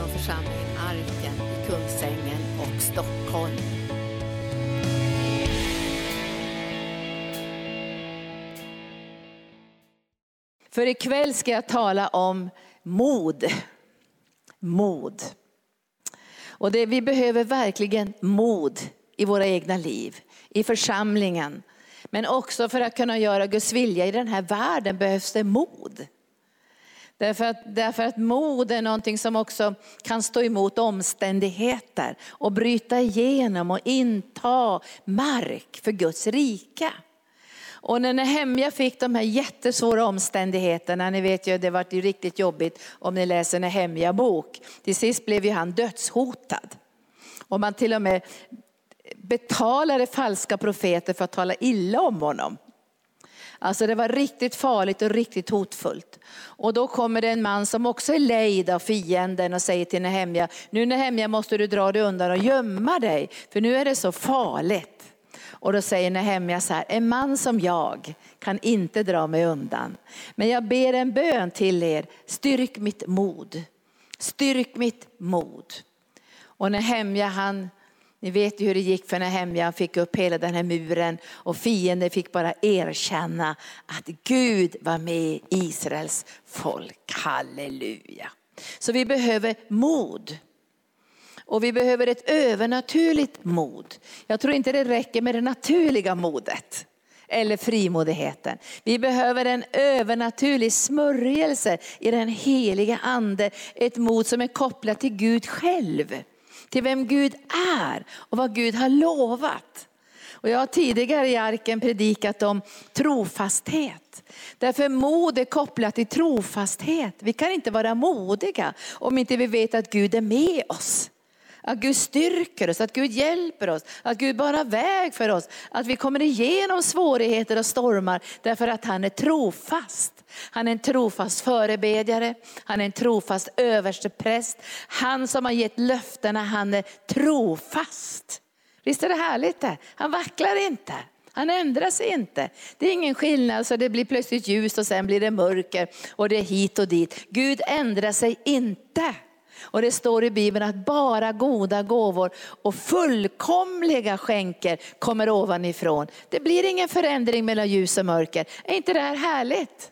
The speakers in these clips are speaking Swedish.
från församlingen Arken i Kungsängen och Stockholm. För ikväll ska jag tala om mod. Mod. Och det, vi behöver verkligen mod i våra egna liv, i församlingen. Men också för att kunna göra Guds vilja i den här världen behövs det mod. Därför att, därför att mod är någonting som också kan stå emot omständigheter och bryta igenom och inta mark för Guds rike. Och när Nehemja fick de här jättesvåra omständigheterna, ni vet ju det var ju riktigt jobbigt om ni läser Nehemja bok. Till sist blev ju han dödshotad. Och man till och med betalade falska profeter för att tala illa om honom. Alltså det var riktigt farligt och riktigt hotfullt. Och då kommer det en man som också är lejd av fienden och säger till Nehemja, nu Nehemja måste du dra dig undan och gömma dig, för nu är det så farligt. Och då säger Nehemja så här, en man som jag kan inte dra mig undan. Men jag ber en bön till er, styrk mitt mod. Styrk mitt mod. Och Nehemja han ni vet ju hur det gick för Nehemja, fick upp hela den här muren och fienden fick bara erkänna att Gud var med Israels folk. Halleluja. Så vi behöver mod. Och vi behöver ett övernaturligt mod. Jag tror inte det räcker med det naturliga modet eller frimodigheten. Vi behöver en övernaturlig smörjelse i den heliga ande. Ett mod som är kopplat till Gud själv till vem Gud är och vad Gud har lovat. Och jag har tidigare i arken predikat om trofasthet. Därför mod är kopplat till trofasthet. Vi kan inte vara modiga om inte vi vet att Gud är med oss. Att Gud styrker oss, att Gud hjälper oss, att Gud bara väg för oss. Att vi kommer igenom svårigheter och stormar därför att han är trofast. Han är en trofast förebedjare, han är en trofast överstepräst. Han som har gett löftena, han är trofast. Visst är det härligt det? Han vacklar inte. Han ändrar sig inte. Det är ingen skillnad så det blir plötsligt ljus och sen blir det mörker och det är hit och dit. Gud ändrar sig inte. Och det står i Bibeln att bara goda gåvor och fullkomliga skänker kommer ovanifrån. Det blir ingen förändring mellan ljus och mörker. Är inte det här härligt?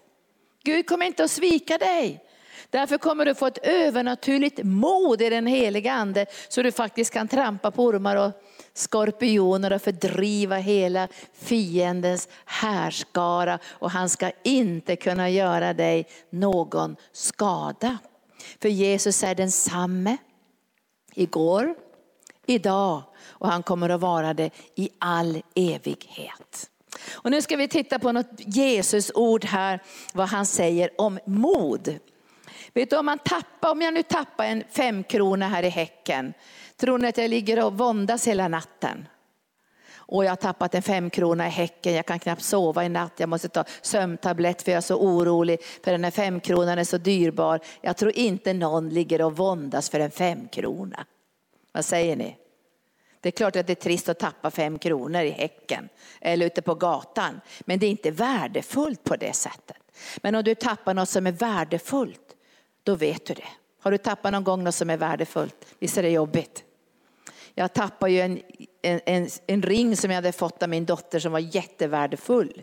Gud kommer inte att svika dig. Därför kommer du få ett övernaturligt mod i den heliga ande så du faktiskt kan trampa på ormar och skorpioner och fördriva hela fiendens härskara och han ska inte kunna göra dig någon skada. För Jesus är densamme igår, idag och han kommer att vara det i all evighet. Och nu ska vi titta på något Jesus ord här, vad han säger om mod. Vet du om man tappar, om jag nu tappar en femkrona här i häcken, tror ni att jag ligger och våndas hela natten? Och jag har tappat en femkrona i häcken, jag kan knappt sova i natt, jag måste ta sömntablett för jag är så orolig för den här femkronan är så dyrbar. Jag tror inte någon ligger och våndas för en femkrona. Vad säger ni? Det är klart att det är trist att tappa fem kronor i häcken eller ute på gatan. Men det är inte värdefullt på det sättet. Men om du tappar något som är värdefullt, då vet du det. Har du tappat någon gång något som är värdefullt? Visst är det jobbigt? Jag tappade ju en, en, en, en ring som jag hade fått av min dotter som var jättevärdefull.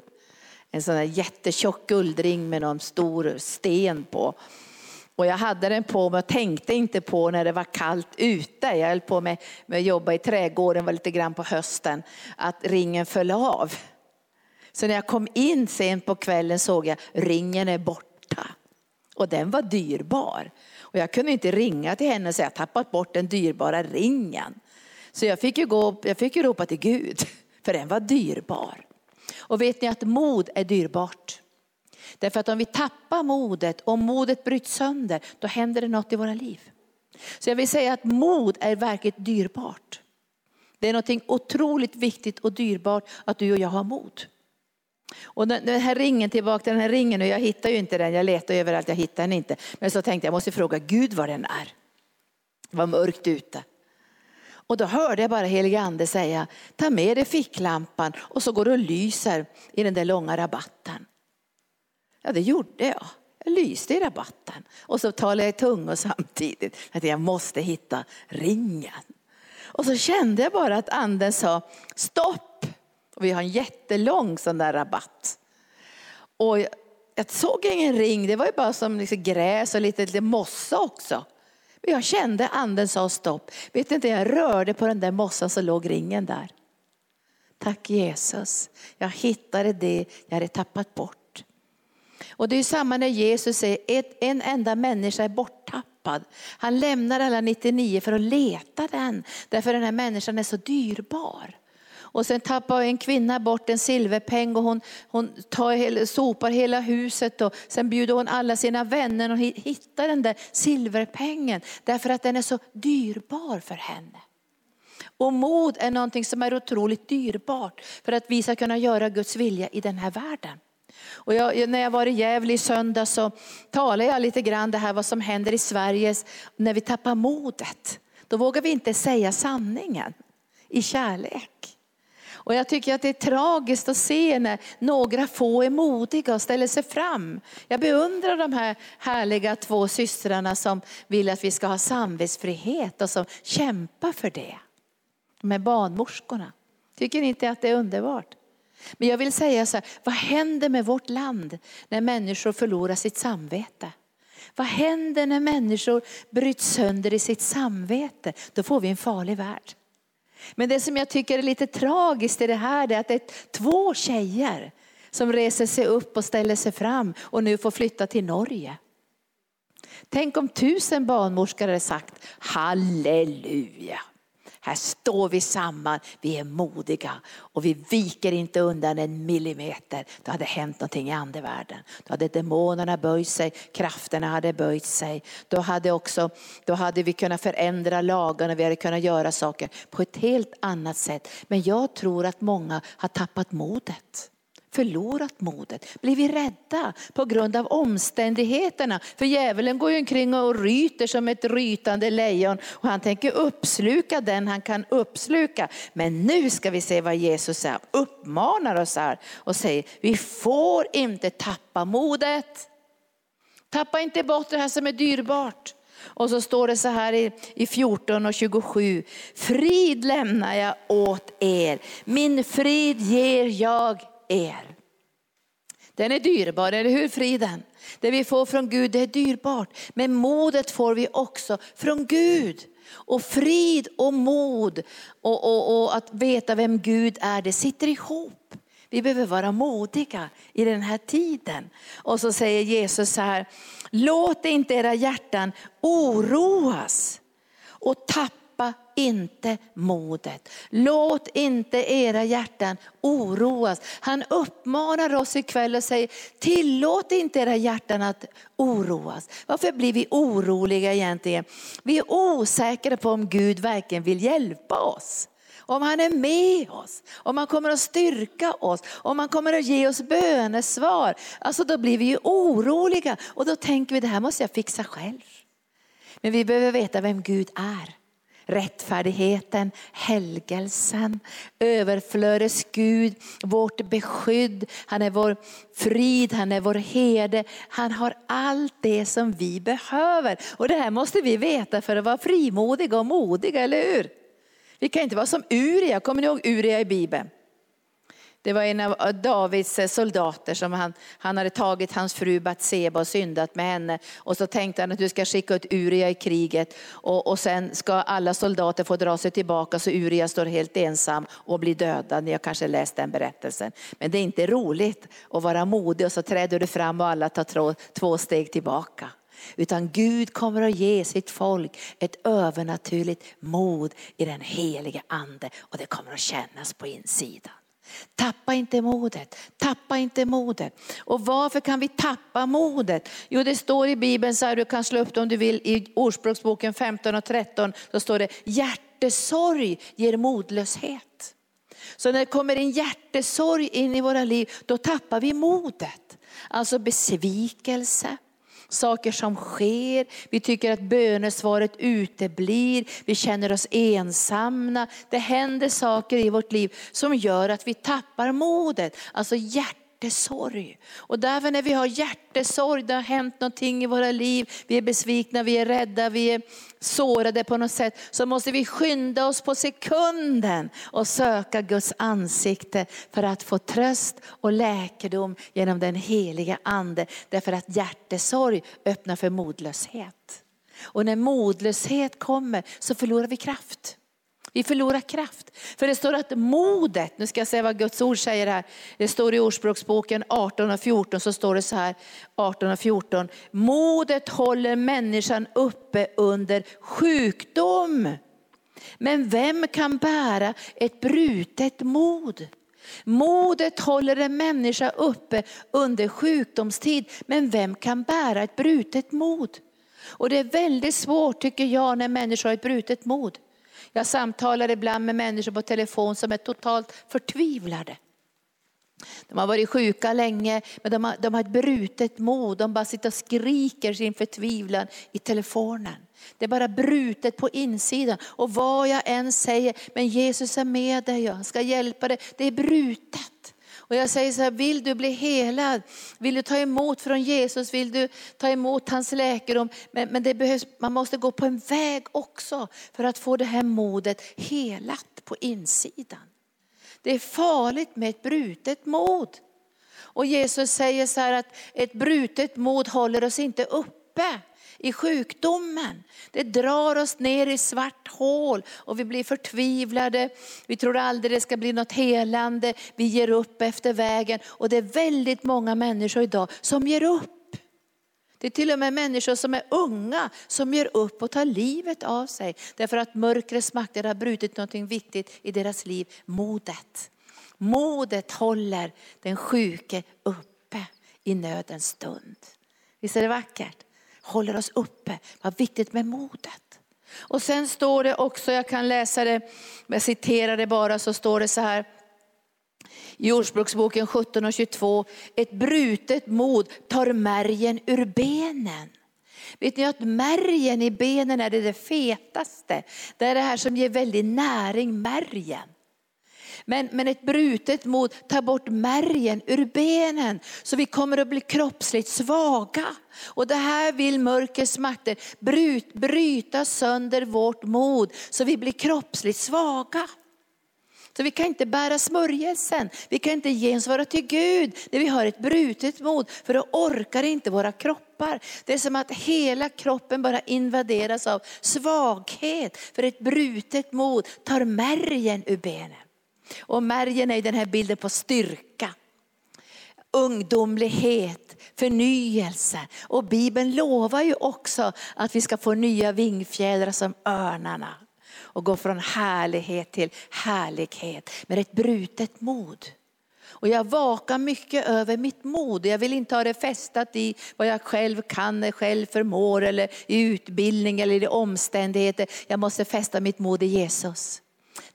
En sån här jättetjock guldring med någon stor sten på. Och jag hade den på mig och tänkte inte på när det var kallt ute. Jag höll på med, med att jobba i trädgården, var lite grann på hösten, att ringen föll av. Så när jag kom in sent på kvällen såg jag ringen är borta. Och den var dyrbar. Och jag kunde inte ringa till henne och säga att jag tappat bort den dyrbara ringen. Så jag fick ju, gå, jag fick ju ropa till Gud, för den var dyrbar. Och vet ni att mod är dyrbart? Därför att om vi tappar modet, om modet bryts sönder, då händer det något i våra liv. Så jag vill säga att mod är verkligt dyrbart. Det är något otroligt viktigt och dyrbart att du och jag har mod. Och den här ringen, tillbaka till den här ringen, och jag hittar ju inte den, jag letar överallt, jag hittar den inte. Men så tänkte jag, jag måste fråga Gud var den är. Det var mörkt ute. Och då hörde jag bara helige ande säga, ta med dig ficklampan och så går du och lyser i den där långa rabatten. Ja, det gjorde jag. Jag lyste i rabatten. Och så talade jag i tungor samtidigt. Att jag måste hitta ringen. Och så kände jag bara att anden sa stopp. Och vi har en jättelång sån där rabatt. Och jag, jag såg ingen ring, det var ju bara som liksom gräs och lite, lite mossa också. Och jag kände anden sa stopp. Vet inte, jag rörde på den där mossan så låg ringen där. Tack Jesus, jag hittade det jag hade tappat bort. Och det är samma när Jesus säger ett, en enda människa är borttappad. Han lämnar alla 99 för att leta den, därför den här människan är så dyrbar. Och sen tappar en kvinna bort en silverpeng och hon, hon tar, sopar hela huset och sen bjuder hon alla sina vänner och hittar den där silverpengen därför att den är så dyrbar för henne. Och mod är någonting som är otroligt dyrbart för att vi ska kunna göra Guds vilja i den här världen. Och jag, när jag var i Gävle i söndag så talade jag lite grann det här vad som händer i Sverige när vi tappar modet. Då vågar vi inte säga sanningen i kärlek. Och jag tycker att det är tragiskt att se när några få är modiga och ställer sig fram. Jag beundrar de här härliga två systrarna som vill att vi ska ha samvetsfrihet och som kämpar för det. De här barnmorskorna. Tycker ni inte att det är underbart? Men jag vill säga så här, vad händer med vårt land när människor förlorar sitt samvete? Vad händer när människor bryts sönder i sitt samvete? Då får vi en farlig värld. Men det som jag tycker är lite tragiskt i det här är att det är två tjejer som reser sig upp och ställer sig fram och nu får flytta till Norge. Tänk om tusen barnmorskor hade sagt halleluja. Här står vi samman, vi är modiga och vi viker inte undan en millimeter. Då hade hänt någonting i andevärlden. Då hade demonerna böjt sig, krafterna hade böjt sig. Då hade, också, då hade vi kunnat förändra lagarna, vi hade kunnat göra saker på ett helt annat sätt. Men jag tror att många har tappat modet förlorat modet, blivit rädda på grund av omständigheterna. För djävulen går ju omkring och ryter som ett rytande lejon och han tänker uppsluka den han kan uppsluka. Men nu ska vi se vad Jesus säger, uppmanar oss här och säger vi får inte tappa modet. Tappa inte bort det här som är dyrbart. Och så står det så här i 14 och 27. Frid lämnar jag åt er, min frid ger jag er. Den är dyrbar, eller hur friden? Det vi får från Gud det är dyrbart. Men modet får vi också från Gud. Och frid och mod och, och, och att veta vem Gud är, det sitter ihop. Vi behöver vara modiga i den här tiden. Och så säger Jesus så här, låt inte era hjärtan oroas och tappa tappa inte modet. Låt inte era hjärtan oroas. Han uppmanar oss ikväll och säger, tillåt inte era hjärtan att oroas. Varför blir vi oroliga egentligen? Vi är osäkra på om Gud verkligen vill hjälpa oss om han är med oss, om han kommer att styrka oss, om han kommer att ge oss bönesvar. Alltså då blir vi ju oroliga och då tänker vi det här måste jag fixa själv. Men vi behöver veta vem Gud är rättfärdigheten, helgelsen, överflödes Gud, vårt beskydd. Han är vår frid, han är vår herde. Han har allt det som vi behöver. Och det här måste vi veta för att vara frimodiga och modiga, eller hur? Vi kan inte vara som Uria, kommer ni ihåg Uria i Bibeln? Det var en av Davids eh, soldater som han, han hade tagit hans fru Batseba och syndat med henne. Och så tänkte han att du ska skicka ut Uria i kriget och, och sen ska alla soldater få dra sig tillbaka så Uria står helt ensam och blir dödad. Ni har kanske läst den berättelsen. Men det är inte roligt att vara modig och så träder du fram och alla tar två steg tillbaka. Utan Gud kommer att ge sitt folk ett övernaturligt mod i den helige ande och det kommer att kännas på insidan. Tappa inte modet, tappa inte modet. Och varför kan vi tappa modet? Jo det står i Bibeln, så här, du kan slå upp det om du vill, i Ordspråksboken 15 och 13, så står det hjärtesorg ger modlöshet. Så när det kommer en hjärtesorg in i våra liv, då tappar vi modet. Alltså besvikelse, saker som sker. Vi tycker att bönesvaret uteblir. Vi känner oss ensamma. Det händer saker i vårt liv som gör att vi tappar modet. Alltså hjärtat hjärtesorg. Och därför när vi har hjärtesorg, det har hänt någonting i våra liv, vi är besvikna, vi är rädda, vi är sårade på något sätt, så måste vi skynda oss på sekunden och söka Guds ansikte för att få tröst och läkedom genom den heliga ande. Därför att hjärtesorg öppnar för modlöshet. Och när modlöshet kommer så förlorar vi kraft. Vi förlorar kraft. För det står att modet, nu ska jag säga vad Guds ord säger här. Det står i Ordspråksboken 18 och 14 så står det så här, 18 och 14. Modet håller människan uppe under sjukdom. Men vem kan bära ett brutet mod? Modet håller en människa uppe under sjukdomstid, men vem kan bära ett brutet mod? Och det är väldigt svårt tycker jag när människor har ett brutet mod. Jag samtalar ibland med människor på telefon som är totalt förtvivlade. De har varit sjuka länge, men de har, de har ett brutet mod. De bara sitter och skriker sin förtvivlan i telefonen. Det är bara brutet på insidan. Och vad jag än säger, men Jesus är med dig, han ska hjälpa dig. Det är brutet. Och jag säger så här, vill du bli helad? Vill du ta emot från Jesus? Vill du ta emot hans läkedom? Men, men det behövs, man måste gå på en väg också för att få det här modet helat på insidan. Det är farligt med ett brutet mod. Och Jesus säger så här att ett brutet mod håller oss inte uppe i sjukdomen. Det drar oss ner i svart hål och vi blir förtvivlade. Vi tror aldrig det ska bli något helande. Vi ger upp efter vägen och det är väldigt många människor idag som ger upp. Det är till och med människor som är unga som ger upp och tar livet av sig. Därför att mörkrets makter har brutit något viktigt i deras liv, modet. Modet håller den sjuke uppe i nödens stund. Visst är det vackert? Håller oss uppe. Vad viktigt med modet. Och sen står det också, jag kan läsa det, jag citerar det bara, så står det så här. I Ordspråksboken 17 och 22, ett brutet mod tar märgen ur benen. Vet ni att märgen i benen är det, det fetaste. Det är det här som ger väldig näring, märgen. Men, men ett brutet mod tar bort märgen ur benen så vi kommer att bli kroppsligt svaga. Och det här vill mörkrets makter bryt, bryta sönder vårt mod så vi blir kroppsligt svaga. Så vi kan inte bära smörjelsen, vi kan inte gensvara till Gud när vi har ett brutet mod, för då orkar inte våra kroppar. Det är som att hela kroppen bara invaderas av svaghet, för ett brutet mod tar märgen ur benen. Och märgen är den här bilden på styrka, ungdomlighet, förnyelse. Och Bibeln lovar ju också att vi ska få nya vingfjädrar som örnarna och gå från härlighet till härlighet med ett brutet mod. Och jag vakar mycket över mitt mod. Jag vill inte ha det fästat i vad jag själv kan, själv förmår eller i utbildning eller i omständigheter. Jag måste fästa mitt mod i Jesus.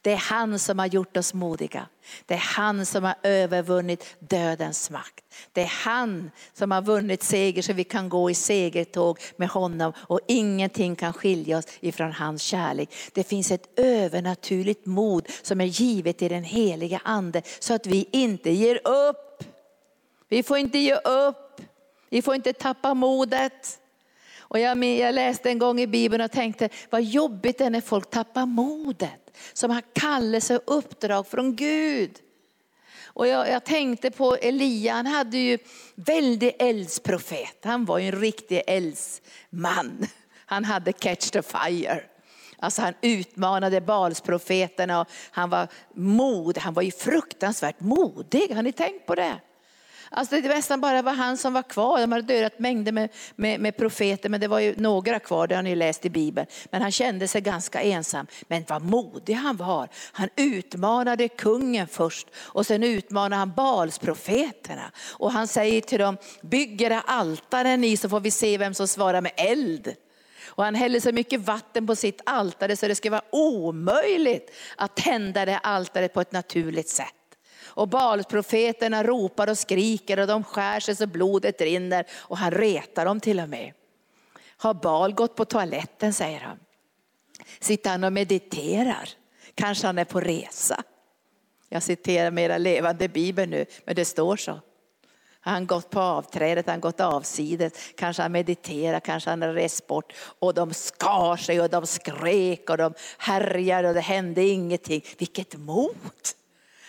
Det är han som har gjort oss modiga. Det är han som har övervunnit dödens makt. Det är han som har vunnit seger så vi kan gå i segertåg med honom och ingenting kan skilja oss ifrån hans kärlek. Det finns ett övernaturligt mod som är givet i den heliga ande så att vi inte ger upp. Vi får inte ge upp. Vi får inte tappa modet. Och jag, jag läste en gång i Bibeln och tänkte vad jobbigt det är när folk tappar modet som har kallelse och uppdrag från Gud. Och jag, jag, tänkte på Elia, han hade ju väldig eldsprofet. Han var ju en riktig eldsman. Han hade catch the fire. Alltså han utmanade Balsprofeterna och han var mod, han var ju fruktansvärt modig. Har ni tänkt på det? Alltså det nästan bara var han som var kvar. De hade dödat mängder med, med, med, profeter, men det var ju några kvar, det har ni läst i Bibeln. Men han kände sig ganska ensam. Men vad modig han var. Han utmanade kungen först och sen utmanade han Balsprofeterna. Och han säger till dem, bygg era altare ni så får vi se vem som svarar med eld. Och han häller så mycket vatten på sitt altare så det ska vara omöjligt att tända det altaret på ett naturligt sätt. Och Baalsprofeterna ropar och skriker och de skär sig så blodet rinner och han retar dem till och med. Har Baal gått på toaletten säger han. Sitter han och mediterar? Kanske han är på resa. Jag citerar mera levande bibel nu, men det står så. Har han gått på avträdet, har han gått avsides, kanske han mediterar, kanske han har rest bort. Och de skar sig och de skrek och de härjade och det hände ingenting. Vilket mod!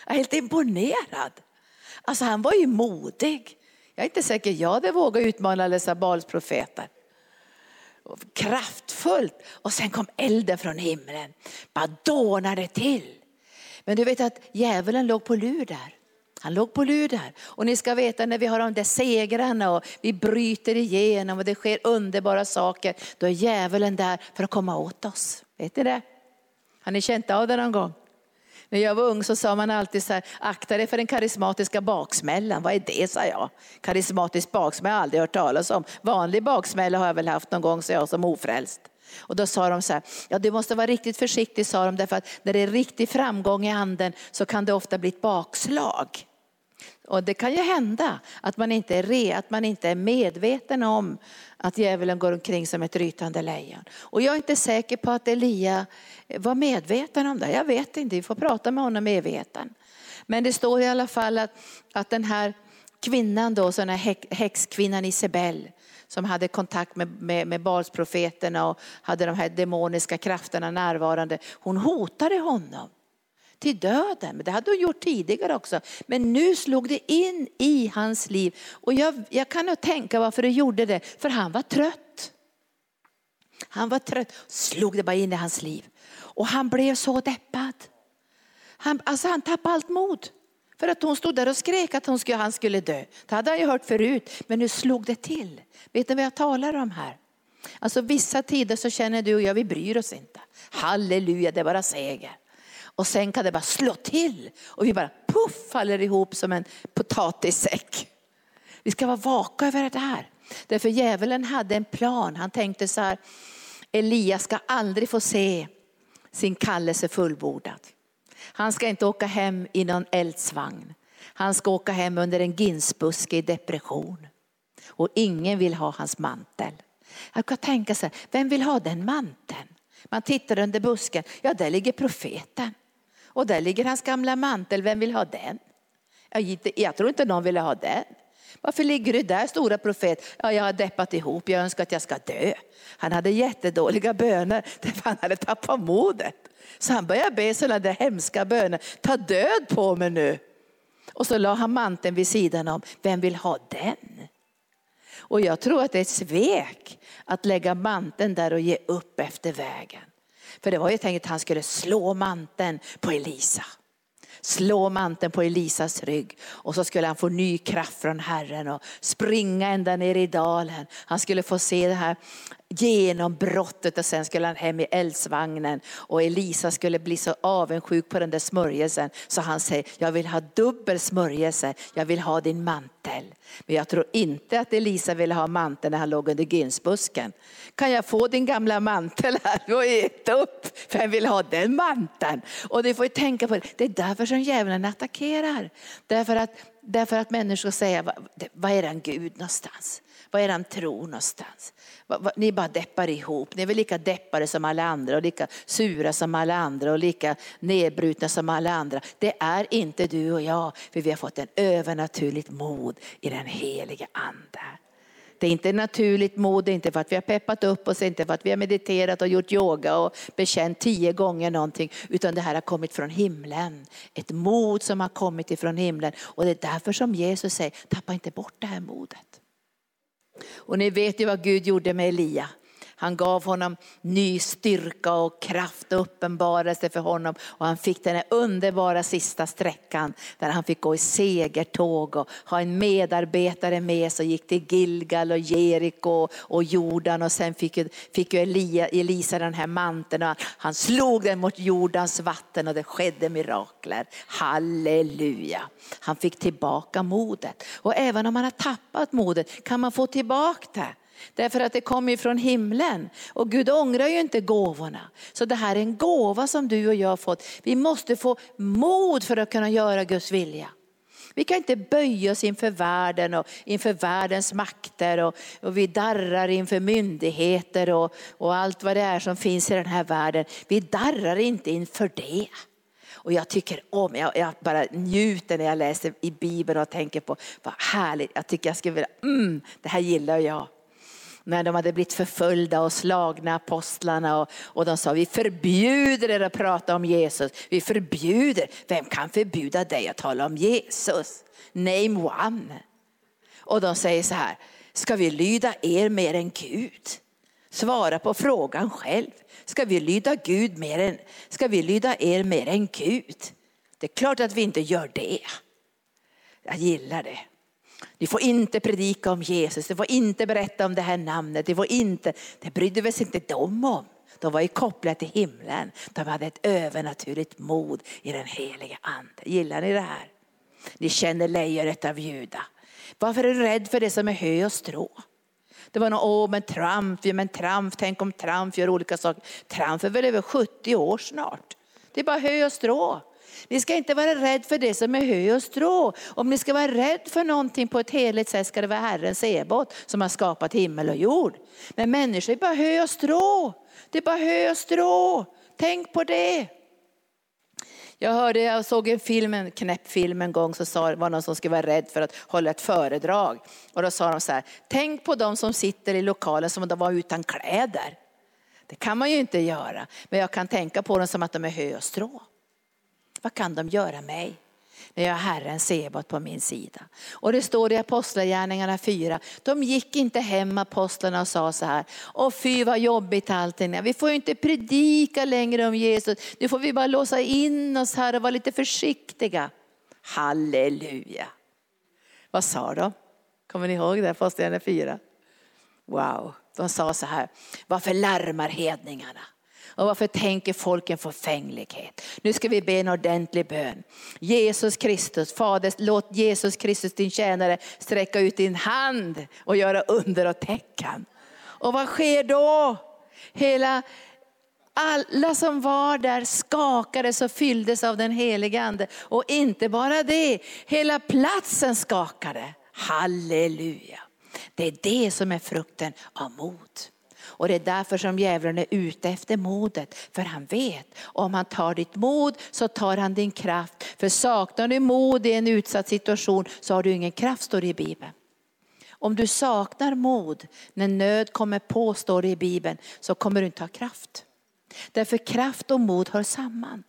Jag är helt imponerad. Alltså han var ju modig. Jag är inte säker jag hade vågat utmana dessa Baals profeter. Kraftfullt. Och sen kom elden från himlen. Bara dånade till. Men du vet att djävulen låg på lur där. Han låg på lur där. Och ni ska veta när vi har de där segrarna och vi bryter igenom och det sker underbara saker. Då är djävulen där för att komma åt oss. Vet ni det? Har ni känt av det någon gång? När jag var ung så sa man alltid så här, akta dig för den karismatiska baksmällan. Vad är det, sa jag. Karismatisk baksmälla har jag aldrig hört talas om. Vanlig baksmälla har jag väl haft någon gång, sa jag som ofrälst. Och då sa de så här, ja du måste vara riktigt försiktig sa de, därför att när det är riktig framgång i anden så kan det ofta bli ett bakslag. Och det kan ju hända att man inte är, re, att man inte är medveten om att djävulen går omkring som ett rytande lejon. Och jag är inte säker på att Elia var medveten om det. Jag vet inte, vi får prata med honom i evigheten. Men det står i alla fall att, att den här kvinnan då, så den här häxkvinnan Isabel, som hade kontakt med, med, med Balsprofeterna och hade de här demoniska krafterna närvarande. Hon hotade honom till döden. Men det hade hon gjort tidigare också. Men nu slog det in i hans liv. Och jag, jag kan nog tänka varför det gjorde det. För han var trött. Han var trött. Slog det bara in i hans liv. Och han blev så deppad. Han, alltså han tappade allt mod. För att hon stod där och skrek att hon skulle, han skulle dö. Det hade han ju hört förut. Men nu slog det till. Vet ni vad jag talar om här? Alltså vissa tider så känner du och jag, vi bryr oss inte. Halleluja, det är bara seger. Och sen kan det bara slå till och vi bara puff faller ihop som en potatissäck. Vi ska vara vaka över det här. Därför djävulen hade en plan. Han tänkte så här, Elias ska aldrig få se sin kallelse fullbordad. Han ska inte åka hem i någon eldsvagn. Han ska åka hem under en ginsbuske i depression. Och ingen vill ha hans mantel. Jag kan tänka sig, vem vill ha den manteln? Man tittar under busken, ja där ligger profeten. Och där ligger hans gamla mantel, vem vill ha den? Jag, jag tror inte någon ville ha den. Varför ligger du där stora profet? Ja, jag har deppat ihop, jag önskar att jag ska dö. Han hade jättedåliga böner därför han hade tappat modet. Så han började be sådana där hemska böner. Ta död på mig nu. Och så la han manteln vid sidan om. Vem vill ha den? Och jag tror att det är ett svek att lägga manteln där och ge upp efter vägen. För det var ju tänkt att han skulle slå manteln på Elisa. Slå manteln på Elisas rygg och så skulle han få ny kraft från Herren och springa ända ner i dalen. Han skulle få se det här genombrottet och sen skulle han hem i eldsvagnen och Elisa skulle bli så avundsjuk på den där smörjelsen så han säger, jag vill ha dubbel smörjelse, jag vill ha din mantel. Men jag tror inte att Elisa ville ha manteln när han låg under ginsbusken. Kan jag få din gamla mantel här och äta upp? Vem vill ha den manteln. Och du får tänka på det, det är därför som djävulen attackerar. Därför att, därför att människor säger, vad är den Gud någonstans? Var är den tro någonstans? Ni bara deppar ihop. Ni är väl lika deppade som alla andra och lika sura som alla andra och lika nedbrutna som alla andra. Det är inte du och jag, för vi har fått en övernaturligt mod i den helige ande. Det är inte naturligt mod, det är inte för att vi har peppat upp oss, inte för att vi har mediterat och gjort yoga och bekänt tio gånger någonting, utan det här har kommit från himlen. Ett mod som har kommit ifrån himlen och det är därför som Jesus säger, tappa inte bort det här modet. Och ni vet ju vad Gud gjorde med Elia. Han gav honom ny styrka och kraft och uppenbarelse för honom. Och han fick den här underbara sista sträckan där han fick gå i segertåg och ha en medarbetare med sig. Gick till Gilgal och Jeriko och Jordan och sen fick, fick ju Elia, Elisa den här manteln och han slog den mot Jordans vatten och det skedde mirakler. Halleluja. Han fick tillbaka modet. Och även om man har tappat modet kan man få tillbaka det. Därför att det kommer från himlen. Och Gud ångrar ju inte gåvorna. Så det här är en gåva som du och jag har fått. Vi måste få mod för att kunna göra Guds vilja. Vi kan inte böja oss inför världen och inför världens makter och, och vi darrar inför myndigheter och, och allt vad det är som finns i den här världen. Vi darrar inte inför det. Och jag tycker om, jag, jag bara njuter när jag läser i Bibeln och tänker på vad härligt. Jag tycker jag skulle vilja, mm, det här gillar jag när de hade blivit förföljda och slagna apostlarna och, och de sa vi förbjuder er att prata om Jesus. Vi förbjuder, vem kan förbjuda dig att tala om Jesus? Name one. Och de säger så här, ska vi lyda er mer än Gud? Svara på frågan själv. Ska vi lyda Gud mer än, ska vi lyda er mer än Gud? Det är klart att vi inte gör det. Jag gillar det. Ni får inte predika om Jesus, ni får inte berätta om det här namnet, ni får inte, det brydde väl sig inte de om. De var ju kopplade till himlen. De hade ett övernaturligt mod i den heliga ande. Gillar ni det här? Ni känner lejonet av Juda. Varför är du rädd för det som är hö och strå? Det var någon, åh men Trump, ja, men Trump, tänk om Trump gör olika saker. Trump är väl över 70 år snart. Det är bara hö och strå. Ni ska inte vara rädd för det som är hö och strå. Om ni ska vara rädd för någonting på ett heligt sätt ska det vara Herren Sebot som har skapat himmel och jord. Men människor är bara hö och strå. Det är bara hö och strå. Tänk på det. Jag hörde, jag såg en film, en knäpp film en gång, så sa, det var någon som skulle vara rädd för att hålla ett föredrag. Och då sa de så här, tänk på de som sitter i lokalen som om de var utan kläder. Det kan man ju inte göra, men jag kan tänka på dem som att de är hö och strå. Vad kan de göra mig? När jag har Herren Sebot på min sida. Och det står i Apostlagärningarna 4, de gick inte hem apostlarna och sa så här, åh fy vad jobbigt allting Vi får ju inte predika längre om Jesus, nu får vi bara låsa in oss här och vara lite försiktiga. Halleluja. Vad sa de? Kommer ni ihåg det, Apostlagärningarna 4? Wow, de sa så här, varför larmar hedningarna? Och varför tänker folk en förfänglighet? Nu ska vi be en ordentlig bön. Jesus Kristus, Fader, låt Jesus Kristus din tjänare sträcka ut din hand och göra under och tecken. Och vad sker då? Hela alla som var där skakades och fylldes av den helige ande. Och inte bara det, hela platsen skakade. Halleluja. Det är det som är frukten av mod. Och det är därför som djävulen är ute efter modet. För han vet, om han tar ditt mod så tar han din kraft. För saknar du mod i en utsatt situation så har du ingen kraft, står det i Bibeln. Om du saknar mod när nöd kommer på, står det i Bibeln, så kommer du inte ha kraft. Därför kraft och mod hör samman.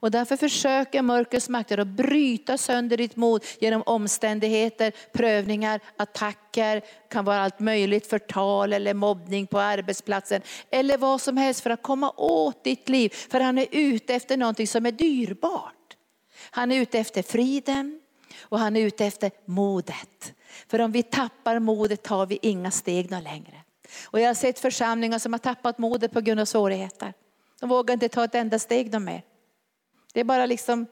Och därför försöker mörkrets makter att bryta sönder ditt mod genom omständigheter, prövningar, attacker, kan vara allt möjligt, förtal eller mobbning på arbetsplatsen. Eller vad som helst för att komma åt ditt liv. För han är ute efter någonting som är dyrbart. Han är ute efter friden och han är ute efter modet. För om vi tappar modet tar vi inga steg längre. Och jag har sett församlingar som har tappat modet på grund av svårigheter. De vågar inte ta ett enda steg mer. Det är bara liksom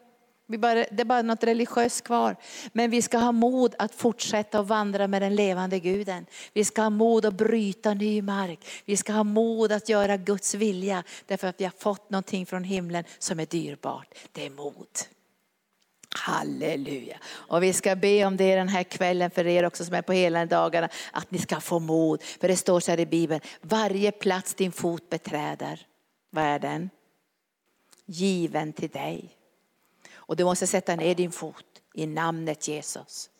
bara, det är bara något religiöst kvar. Men vi ska ha mod att fortsätta att vandra med den levande guden. Vi ska ha mod att bryta ny mark. Vi ska ha mod att göra Guds vilja. Därför att vi har fått någonting från himlen som är dyrbart. Det är mod. Halleluja. Och vi ska be om det den här kvällen för er också som är på hela dagarna. Att ni ska få mod. För det står så här i Bibeln. Varje plats din fot beträder. Vad är den? Given till dig. Och du måste sätta ner din fot i namnet Jesus.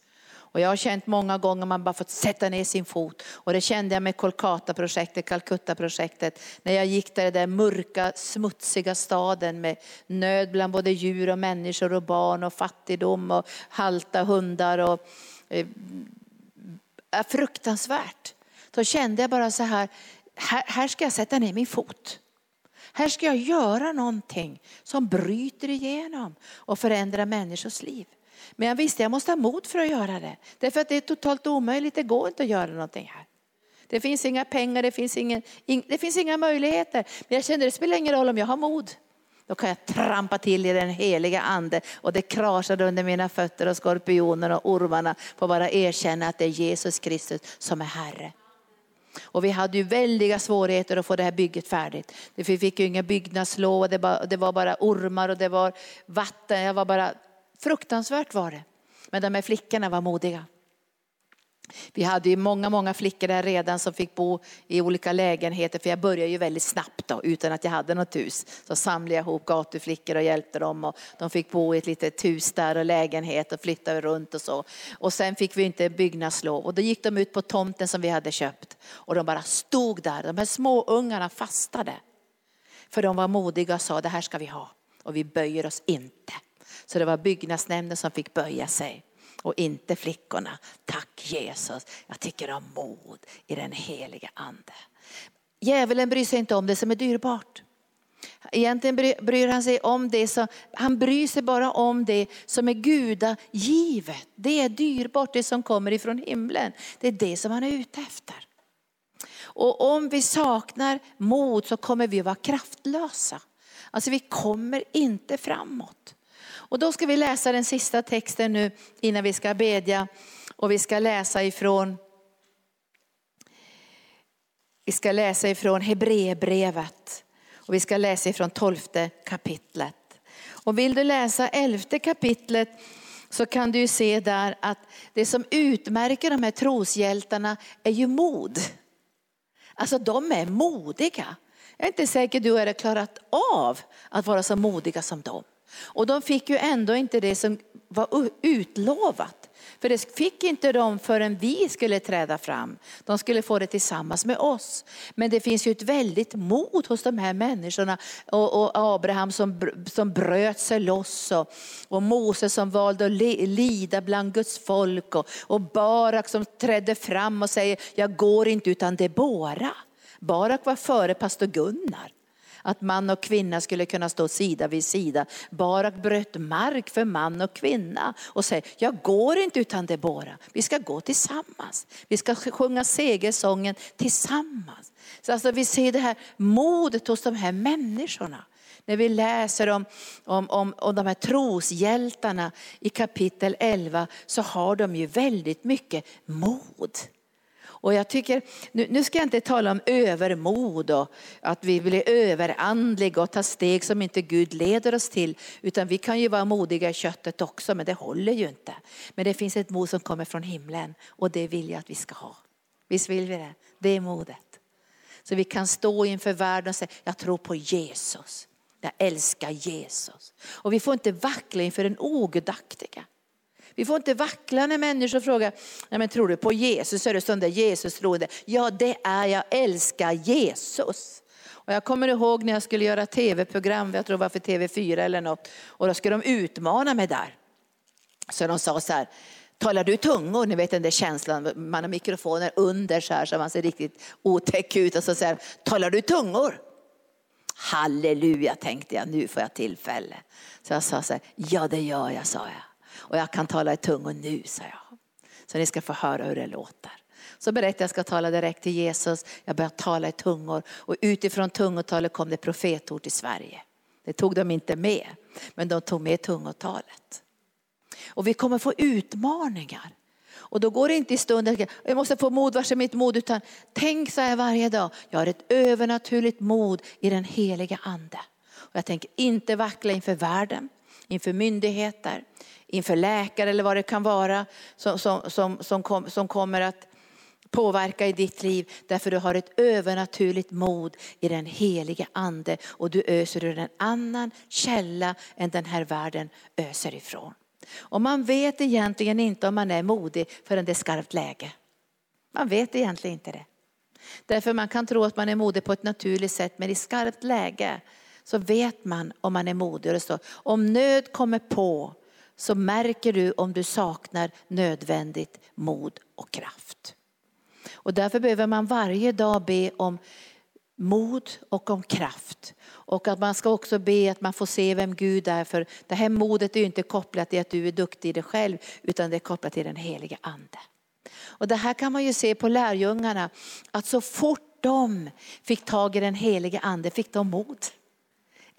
Och jag har känt många gånger man bara fått sätta ner sin fot. Och det kände jag med Kolkata-projektet, Calcutta-projektet. När jag gick där i den mörka, smutsiga staden med nöd bland både djur och människor och barn och fattigdom och halta hundar. Och, eh, fruktansvärt. Då kände jag bara så här, här, här ska jag sätta ner min fot. Här ska jag göra någonting som bryter igenom och förändrar människors liv. Men jag visste jag måste ha mod för att göra det. Därför att det är totalt omöjligt, det går inte att göra någonting här. Det finns inga pengar, det finns, ingen, in, det finns inga möjligheter. Men jag kände det spelar ingen roll om jag har mod. Då kan jag trampa till i den heliga ande och det krasade under mina fötter och skorpionerna och ormarna får bara erkänna att det är Jesus Kristus som är Herre. Och vi hade ju väldiga svårigheter att få det här bygget färdigt. Vi fick ju inga byggnadslov, det var, det var bara ormar och det var vatten. Jag var bara, fruktansvärt var det. Men de här flickorna var modiga. Vi hade ju många, många flickor där redan som fick bo i olika lägenheter, för jag började ju väldigt snabbt då, utan att jag hade något hus. Så samlade jag ihop gatuflickor och hjälpte dem och de fick bo i ett litet hus där och lägenhet och flyttade runt och så. Och sen fick vi inte byggnadslov och då gick de ut på tomten som vi hade köpt och de bara stod där, de här små ungarna fastade. För de var modiga och sa det här ska vi ha och vi böjer oss inte. Så det var byggnadsnämnden som fick böja sig och inte flickorna. Tack Jesus, jag tycker om mod i den heliga ande. Djävulen bryr sig inte om det som är dyrbart. Egentligen bryr han sig om det som, han bryr sig bara om det som är gudagivet. Det är dyrbart, det som kommer ifrån himlen. Det är det som han är ute efter. Och om vi saknar mod så kommer vi att vara kraftlösa. Alltså vi kommer inte framåt. Och då ska vi läsa den sista texten nu innan vi ska bedja. Och vi ska läsa ifrån vi ska läsa ifrån Hebreerbrevet och vi ska läsa ifrån tolfte kapitlet. Och vill du läsa elfte kapitlet så kan du se där att det som utmärker de här troshjältarna är ju mod. Alltså de är modiga. Jag är inte säker du hade klarat av att vara så modiga som dem. Och de fick ju ändå inte det som var utlovat. För det fick inte de förrän vi skulle träda fram. De skulle få det tillsammans med oss. Men det finns ju ett väldigt mod hos de här människorna. Och, och Abraham som, som bröt sig loss och, och Moses som valde att lida bland Guds folk. Och, och Barak som trädde fram och säger, jag går inte utan det Debora. Barak var före pastor Gunnar att man och kvinna skulle kunna stå sida vid sida. Barak bröt mark för man och kvinna och säger, jag går inte utan Debora. Vi ska gå tillsammans. Vi ska sjunga segersången tillsammans. Så alltså vi ser det här modet hos de här människorna. När vi läser om, om, om, om de här troshjältarna i kapitel 11 så har de ju väldigt mycket mod. Och jag tycker, nu, nu, ska jag inte tala om övermod och att vi blir överandliga och tar steg som inte Gud leder oss till. Utan vi kan ju vara modiga i köttet också, men det håller ju inte. Men det finns ett mod som kommer från himlen och det vill jag att vi ska ha. Visst vill vi det? Det är modet. Så vi kan stå inför världen och säga, jag tror på Jesus. Jag älskar Jesus. Och vi får inte vackla inför den ogudaktiga. Vi får inte vackla när människor frågar, Nej, men tror du på Jesus? Är du sån där Jesus troende? Ja det är jag, älskar Jesus. Och jag kommer ihåg när jag skulle göra tv-program, jag tror det var för TV4 eller något, och då skulle de utmana mig där. Så de sa så här, talar du tungor? Ni vet den där känslan, man har mikrofoner under så här så man ser riktigt otäck ut och så säger talar du tungor? Halleluja tänkte jag, nu får jag tillfälle. Så jag sa så här, ja det gör jag, sa jag. Och jag kan tala i tungor nu, sa jag. Så ni ska få höra hur det låter. Så berättade jag att jag ska tala direkt till Jesus. Jag började tala i tungor och utifrån tungotalet kom det profetord till Sverige. Det tog de inte med, men de tog med tungotalet. Och vi kommer få utmaningar. Och då går det inte i stunden, jag måste få mod, vars är mitt mod? Utan tänk så här varje dag, jag har ett övernaturligt mod i den heliga ande. Och jag tänker inte vackla inför världen, inför myndigheter, inför läkare eller vad det kan vara som, som, som, som, kom, som kommer att påverka i ditt liv. Därför du har ett övernaturligt mod i den heliga ande och du öser ur en annan källa än den här världen öser ifrån. Och man vet egentligen inte om man är modig förrän det är skarpt läge. Man vet egentligen inte det. Därför man kan tro att man är modig på ett naturligt sätt men i skarpt läge så vet man om man är modig. Det står, om nöd kommer på så märker du om du saknar nödvändigt mod och kraft. Och därför behöver man varje dag be om mod och om kraft. Och att man ska också be att man får se vem Gud är. För det här modet är ju inte kopplat till att du är duktig i dig själv utan det är kopplat till den heliga ande. Och det här kan man ju se på lärjungarna att så fort de fick tag i den heliga ande fick de mod.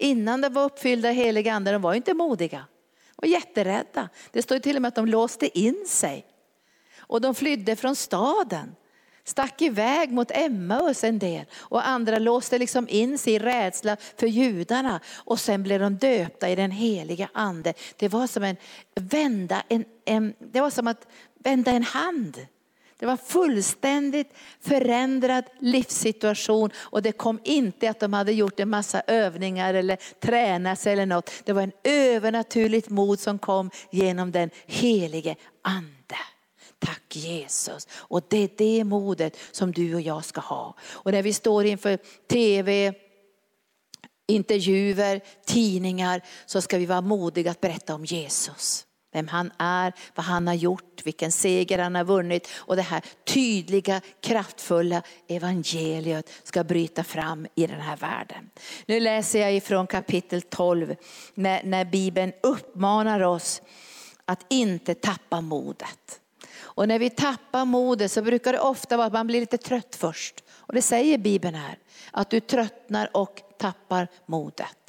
Innan de var uppfyllda heliga ande, de var inte modiga De var jätterädda. Det står till och med att de låste in sig. Och de flydde från staden. Stack iväg mot Emmaus en del och andra låste liksom in sig i rädsla för judarna. Och sen blev de döpta i den heliga ande. Det var som, en, vända en, en, det var som att vända en hand. Det var fullständigt förändrad livssituation och det kom inte att de hade gjort en massa övningar eller tränat sig eller något. Det var en övernaturligt mod som kom genom den helige ande. Tack Jesus. Och det är det modet som du och jag ska ha. Och när vi står inför tv, intervjuer, tidningar så ska vi vara modiga att berätta om Jesus. Vem han är, vad han har gjort, vilken seger han har vunnit. Och det här tydliga, kraftfulla evangeliet ska bryta fram i den här världen. Nu läser jag ifrån kapitel 12 när, när Bibeln uppmanar oss att inte tappa modet. Och när vi tappar modet så brukar det ofta vara att man blir lite trött först. Och det säger Bibeln här, att du tröttnar och tappar modet.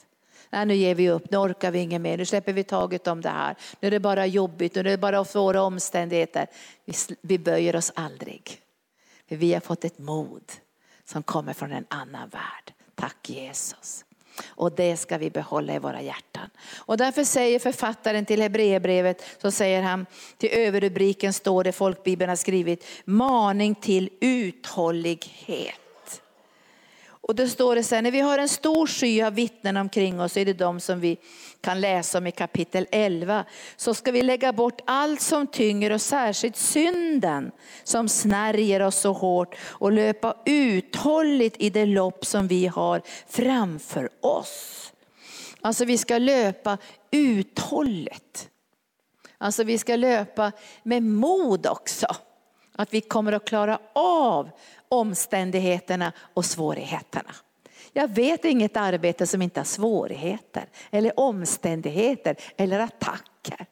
Nej, nu ger vi upp, nu orkar vi inget mer, nu släpper vi taget om det här. Nu är det bara jobbigt, nu är det bara svåra omständigheter. Vi, vi böjer oss aldrig. För vi har fått ett mod som kommer från en annan värld. Tack Jesus. Och det ska vi behålla i våra hjärtan. Och därför säger författaren till Hebreerbrevet, så säger han, till överrubriken står det folkbibeln har skrivit, maning till uthållighet. Och då står det så här, när vi har en stor sky av vittnen omkring oss, så är det de som vi kan läsa om i kapitel 11, så ska vi lägga bort allt som tynger och särskilt synden som snärjer oss så hårt och löpa uthålligt i det lopp som vi har framför oss. Alltså vi ska löpa uthålligt. Alltså vi ska löpa med mod också. Att vi kommer att klara av omständigheterna och svårigheterna. Jag vet inget arbete som inte har svårigheter eller omständigheter eller attacker.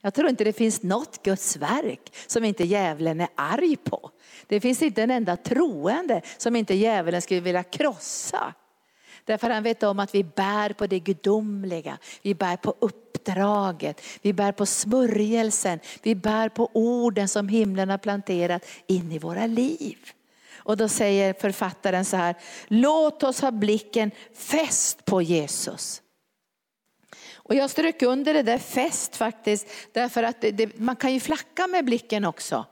Jag tror inte det finns något Guds verk som inte djävulen är arg på. Det finns inte en enda troende som inte djävulen skulle vilja krossa. Därför han vet om att vi bär på det gudomliga, vi bär på uppdraget, vi bär på smörjelsen, vi bär på orden som himlen har planterat in i våra liv. Och då säger författaren så här, låt oss ha blicken fäst på Jesus. Och jag strök under det där fäst faktiskt, därför att det, det, man kan ju flacka med blicken också.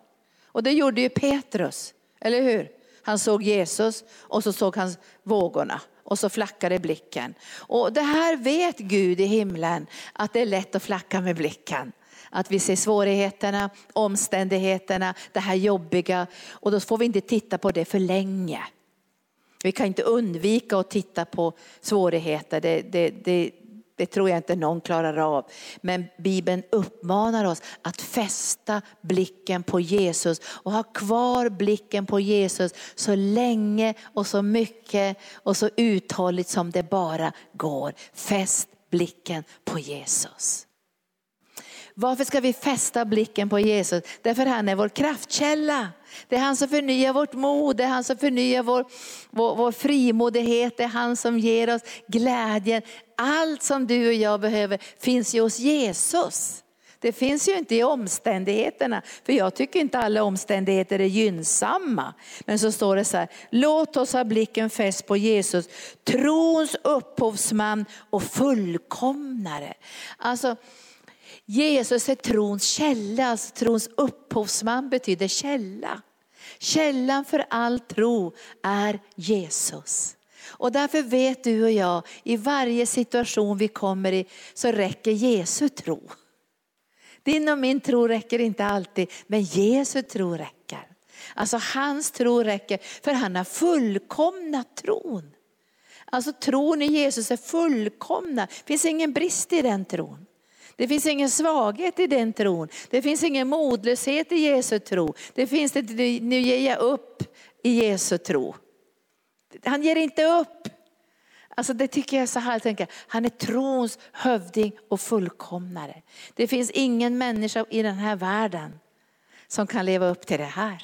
Och det gjorde ju Petrus, eller hur? Han såg Jesus och så såg han vågorna och så flackade blicken. Och det här vet Gud i himlen, att det är lätt att flacka med blicken. Att vi ser svårigheterna, omständigheterna, det här jobbiga och då får vi inte titta på det för länge. Vi kan inte undvika att titta på svårigheter, det, det, det, det tror jag inte någon klarar av. Men Bibeln uppmanar oss att fästa blicken på Jesus och ha kvar blicken på Jesus så länge och så mycket och så uthålligt som det bara går. Fäst blicken på Jesus. Varför ska vi fästa blicken på Jesus? Därför han är vår kraftkälla. Det är han som förnyar vårt mod, det är han som förnyar vår, vår, vår frimodighet, det är han som ger oss glädjen. Allt som du och jag behöver finns ju hos Jesus. Det finns ju inte i omständigheterna, för jag tycker inte alla omständigheter är gynnsamma. Men så står det så här, låt oss ha blicken fäst på Jesus, trons upphovsman och fullkomnare. Alltså, Jesus är trons källa, alltså trons upphovsman betyder källa. Källan för all tro är Jesus. Och därför vet du och jag, i varje situation vi kommer i så räcker Jesu tro. Din och min tro räcker inte alltid, men Jesu tro räcker. Alltså hans tro räcker, för han har fullkomnat tron. Alltså tron i Jesus är fullkomna, det finns ingen brist i den tron. Det finns ingen svaghet i den tron. Det finns ingen modlöshet i Jesu tro. Det finns inte, nu ger jag upp i Jesu tro. Han ger inte upp. Alltså det tycker jag är så tänker, Han är trons hövding och fullkomnare. Det finns ingen människa i den här världen som kan leva upp till det här.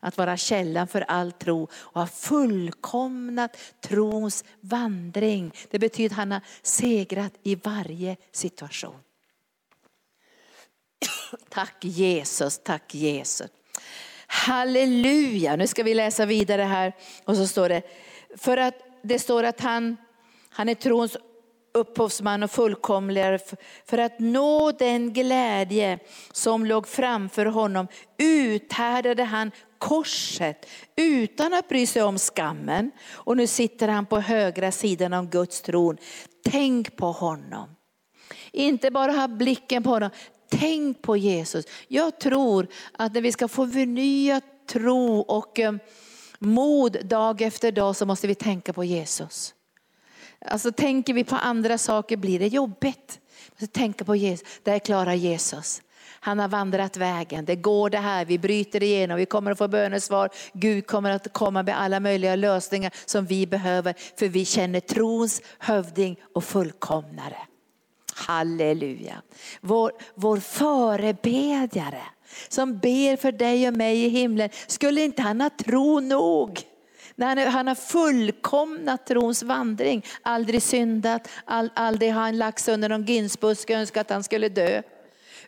Att vara källan för all tro och ha fullkomnat trons vandring. Det betyder att han har segrat i varje situation. Tack Jesus, tack Jesus. Halleluja, nu ska vi läsa vidare här och så står det, för att det står att han, han är trons upphovsman och fullkomligare för att nå den glädje som låg framför honom uthärdade han korset utan att bry sig om skammen. Och nu sitter han på högra sidan av Guds tron. Tänk på honom. Inte bara ha blicken på honom, tänk på Jesus. Jag tror att när vi ska få förnyad tro och eh, mod dag efter dag så måste vi tänka på Jesus. Alltså tänker vi på andra saker blir det jobbigt. Tänka på Jesus, där klarar Jesus. Han har vandrat vägen, det går det här, vi bryter igenom, vi kommer att få bönesvar. Gud kommer att komma med alla möjliga lösningar som vi behöver, för vi känner trons hövding och fullkomnare. Halleluja. Vår, vår förebedjare som ber för dig och mig i himlen, skulle inte han ha tro nog? När han har fullkomnat trons vandring, aldrig syndat, aldrig har han lagts under någon ginsbuske och önskat att han skulle dö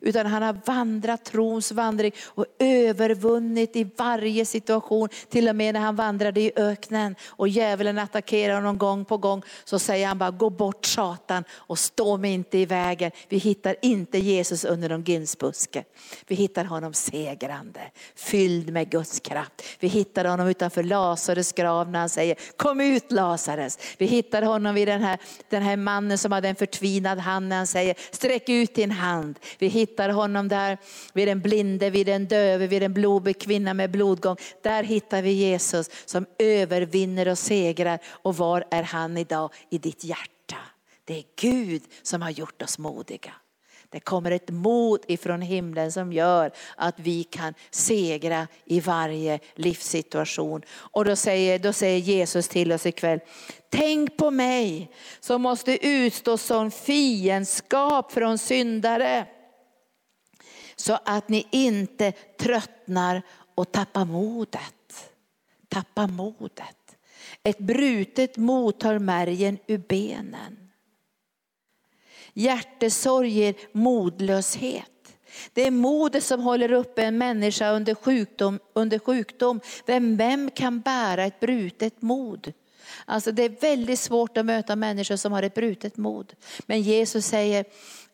utan han har vandrat trons vandring och övervunnit i varje situation. Till och med när han vandrade i öknen och djävulen attackerar honom gång på gång så säger han bara gå bort Satan och stå mig inte i vägen. Vi hittar inte Jesus under någon ginsbuske. Vi hittar honom segrande, fylld med Guds kraft. Vi hittar honom utanför Lazarus grav när han säger kom ut Lazarus. Vi hittar honom vid den här, den här mannen som hade en förtvinad hand när han säger sträck ut din hand. Vi hittar hittar honom där vid den blinde, vid den döve, vid en blodig kvinna med blodgång. Där hittar vi Jesus som övervinner och segrar. Och var är han idag? I ditt hjärta. Det är Gud som har gjort oss modiga. Det kommer ett mod ifrån himlen som gör att vi kan segra i varje livssituation. Och då säger, då säger Jesus till oss ikväll, tänk på mig som måste utstå sån fiendskap från syndare så att ni inte tröttnar och tappar modet. Tappar modet. Ett brutet mod tar märgen ur benen. Hjärtesorg ger modlöshet. Det är modet som håller uppe en människa under sjukdom. Under sjukdom. Vem, vem kan bära ett brutet mod? Alltså det är väldigt svårt att möta människor som har ett brutet mod. Men Jesus säger,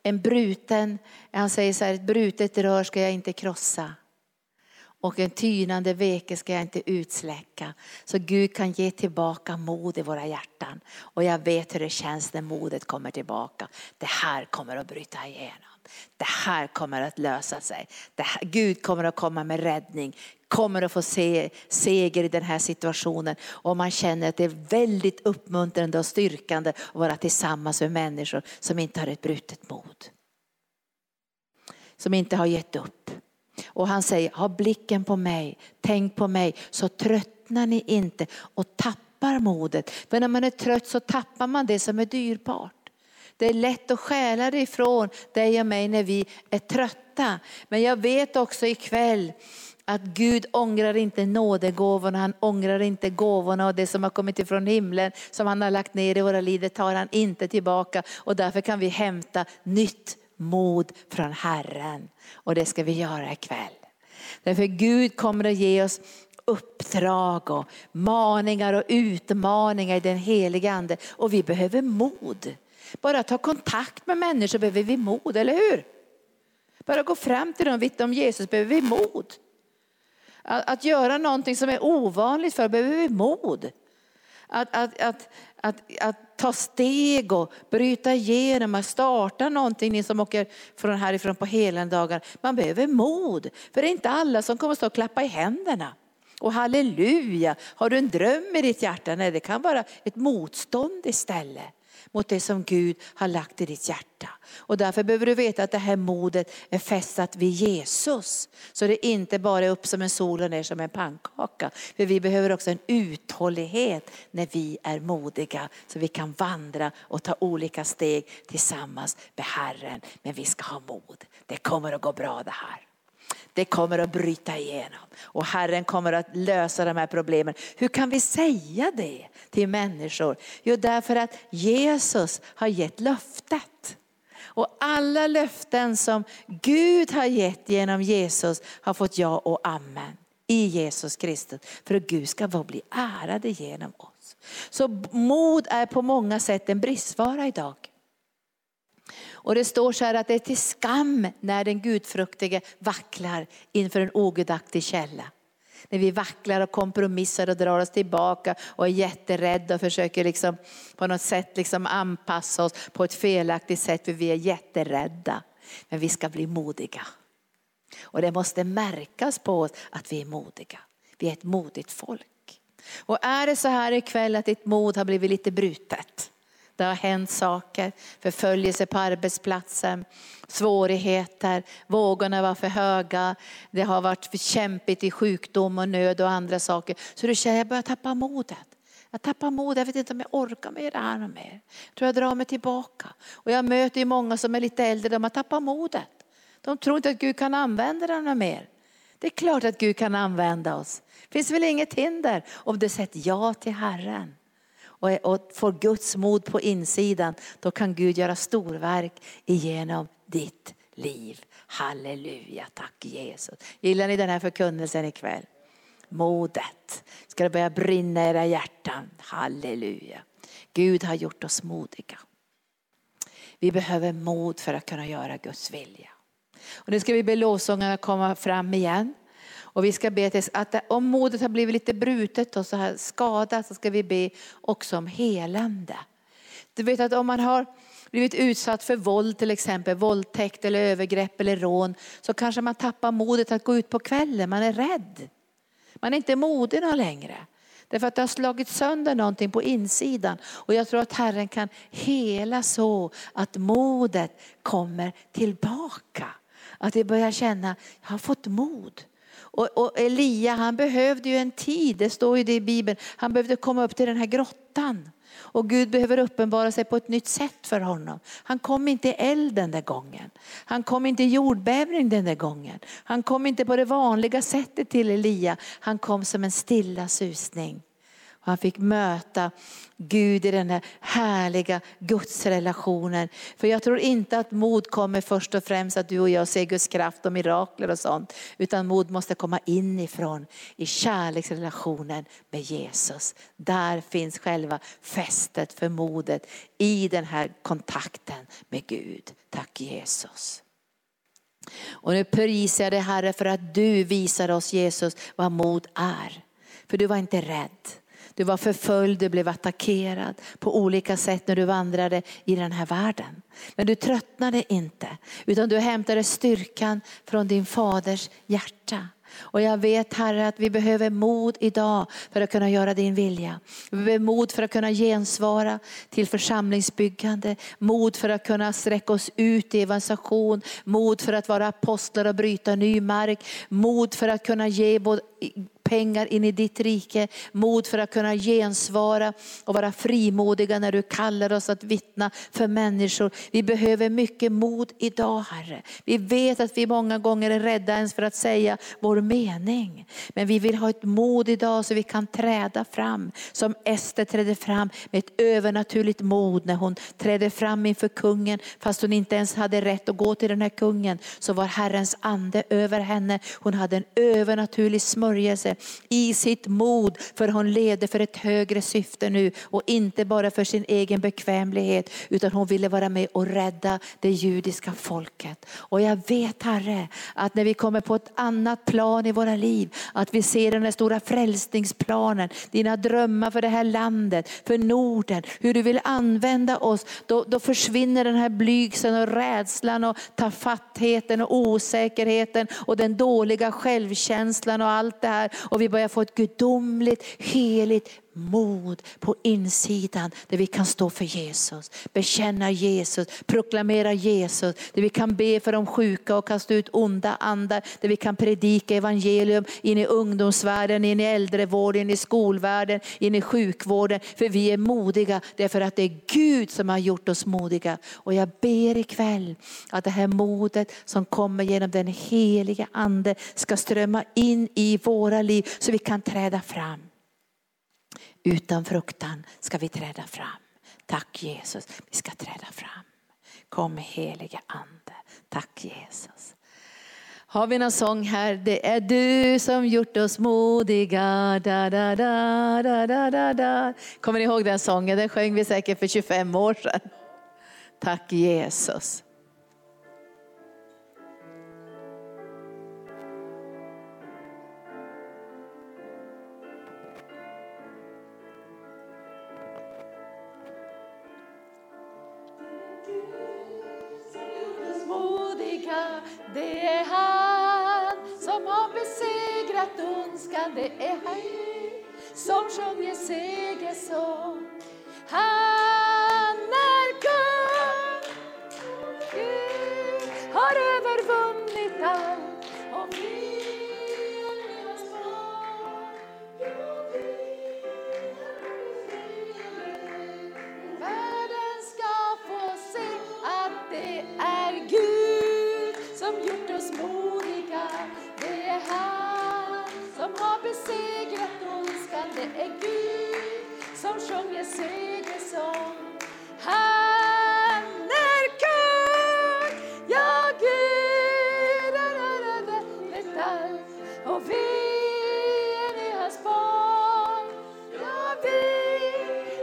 en bruten, han säger så här, ett brutet rör ska jag inte krossa. Och en tynande veke ska jag inte utsläcka. Så Gud kan ge tillbaka mod i våra hjärtan. Och jag vet hur det känns när modet kommer tillbaka. Det här kommer att bryta igenom. Det här kommer att lösa sig. Här, Gud kommer att komma med räddning kommer att få se seger i den här situationen. Och man känner att det är väldigt uppmuntrande och styrkande att vara tillsammans med människor som inte har ett brutet mod. Som inte har gett upp. Och han säger, ha blicken på mig, tänk på mig så tröttnar ni inte och tappar modet. För när man är trött så tappar man det som är dyrbart. Det är lätt att stjäla det ifrån dig och mig när vi är trötta. Men jag vet också ikväll att Gud ångrar inte nådegåvorna, han ångrar inte gåvorna och det som har kommit ifrån himlen som han har lagt ner i våra liv, det tar han inte tillbaka. Och därför kan vi hämta nytt mod från Herren. Och det ska vi göra ikväll. Därför Gud kommer att ge oss uppdrag och maningar och utmaningar i den heliga ande. Och vi behöver mod. Bara ta kontakt med människor behöver vi mod, eller hur? Bara gå fram till dem och vittna om Jesus behöver vi mod. Att, att göra någonting som är ovanligt för behöver vi mod. Att, att, att, att, att ta steg och bryta igenom, att starta någonting, ni som åker från härifrån på helendagar. Man behöver mod, för det är inte alla som kommer att stå och klappa i händerna. Och halleluja, har du en dröm i ditt hjärta? Nej, det kan vara ett motstånd istället mot det som Gud har lagt i ditt hjärta. Och därför behöver du veta att det här modet är fästat vid Jesus. Så det inte bara är upp som en sol och ner som en pannkaka. För vi behöver också en uthållighet när vi är modiga. Så vi kan vandra och ta olika steg tillsammans med Herren. Men vi ska ha mod. Det kommer att gå bra det här. Det kommer att bryta igenom och Herren kommer att lösa de här problemen. Hur kan vi säga det till människor? Jo, därför att Jesus har gett löftet. Och alla löften som Gud har gett genom Jesus har fått ja och amen i Jesus Kristus. För att Gud ska få bli ärad genom oss. Så mod är på många sätt en bristvara idag. Och det står så här att det är till skam när den gudfruktige vacklar inför en ogudaktig källa. När vi vacklar och kompromissar och drar oss tillbaka och är jätterädda och försöker liksom på något sätt liksom anpassa oss på ett felaktigt sätt för vi är jätterädda. Men vi ska bli modiga. Och det måste märkas på oss att vi är modiga. Vi är ett modigt folk. Och är det så här ikväll att ditt mod har blivit lite brutet. Det har hänt saker, förföljelse på arbetsplatsen, svårigheter, vågorna var för höga, det har varit för kämpigt i sjukdom och nöd och andra saker. Så du känner, jag börjar tappa modet. Jag tappar mod, jag vet inte om jag orkar med det här mer. Jag tror jag drar mig tillbaka. Och jag möter ju många som är lite äldre, de har tappat modet. De tror inte att Gud kan använda dem mer. Det är klart att Gud kan använda oss. Det finns väl inget hinder om du säger ja till Herren och, och får Guds mod på insidan, då kan Gud göra storverk igenom ditt liv. Halleluja, tack Jesus. Gillar ni den här förkunnelsen ikväll? Modet. Ska det börja brinna i era hjärtan? Halleluja. Gud har gjort oss modiga. Vi behöver mod för att kunna göra Guds vilja. Och nu ska vi be lovsångarna komma fram igen. Och vi ska be till att om modet har blivit lite brutet och så här skadat så ska vi be också om helande. Du vet att om man har blivit utsatt för våld till exempel, våldtäkt eller övergrepp eller rån, så kanske man tappar modet att gå ut på kvällen, man är rädd. Man är inte modig någon längre. Därför att det har slagit sönder någonting på insidan. Och jag tror att Herren kan hela så att modet kommer tillbaka. Att vi börjar känna, jag har fått mod. Och, och, Elia han behövde ju en tid, det står ju det i Bibeln, han behövde komma upp till den här grottan. Och Gud behöver uppenbara sig på ett nytt sätt för honom. Han kom inte i eld den där gången. Han kom inte i jordbävning den där gången. Han kom inte på det vanliga sättet till Elia. Han kom som en stilla susning. Han fick möta Gud i den här härliga gudsrelationen. För jag tror inte att mod kommer först och främst att du och jag ser Guds kraft och mirakler och sånt. Utan mod måste komma inifrån i kärleksrelationen med Jesus. Där finns själva fästet för modet i den här kontakten med Gud. Tack Jesus. Och nu prisar jag dig Herre för att du visar oss Jesus vad mod är. För du var inte rädd. Du var förföljd, du blev attackerad på olika sätt när du vandrade i den här världen. Men du tröttnade inte, utan du hämtade styrkan från din faders hjärta. Och jag vet Herre att vi behöver mod idag för att kunna göra din vilja. Vi behöver mod för att kunna gensvara till församlingsbyggande, mod för att kunna sträcka oss ut i evangelisation, mod för att vara apostlar och bryta ny mark, mod för att kunna ge både pengar in i ditt rike, mod för att kunna gensvara och vara frimodiga när du kallar oss att vittna för människor. Vi behöver mycket mod idag Herre. Vi vet att vi många gånger är rädda ens för att säga vår mening. Men vi vill ha ett mod idag så vi kan träda fram som Ester trädde fram med ett övernaturligt mod när hon trädde fram inför kungen fast hon inte ens hade rätt att gå till den här kungen så var Herrens ande över henne. Hon hade en övernaturlig smörjelse i sitt mod för hon levde för ett högre syfte nu och inte bara för sin egen bekvämlighet utan hon ville vara med och rädda det judiska folket. Och jag vet Herre att när vi kommer på ett annat plan i våra liv, att vi ser den här stora frälsningsplanen, dina drömmar för det här landet, för Norden, hur du vill använda oss, då, då försvinner den här blygseln och rädslan och tafattheten och osäkerheten och den dåliga självkänslan och allt det här och vi börjar få ett gudomligt, heligt mod på insidan där vi kan stå för Jesus, bekänna Jesus, proklamera Jesus, där vi kan be för de sjuka och kasta ut onda andar, där vi kan predika evangelium in i ungdomsvärlden, in i äldrevården, in i skolvärlden, in i sjukvården. För vi är modiga därför att det är Gud som har gjort oss modiga. Och jag ber ikväll att det här modet som kommer genom den heliga ande ska strömma in i våra liv så vi kan träda fram. Utan fruktan ska vi träda fram. Tack Jesus, vi ska träda fram. Kom helige ande. Tack Jesus. Har vi någon sång här? Det är du som gjort oss modiga. Da, da, da, da, da, da, da. Kommer ni ihåg den sången? Den sjöng vi säkert för 25 år sedan. Tack Jesus. Besegrat det är han som sjunger segersång. Han är kung, Gud har övervunnit allt Det är Gud som sjunger segersång. Han är kung, ja Gud är övervunnit allt och vi är hans barn. Ja, vi,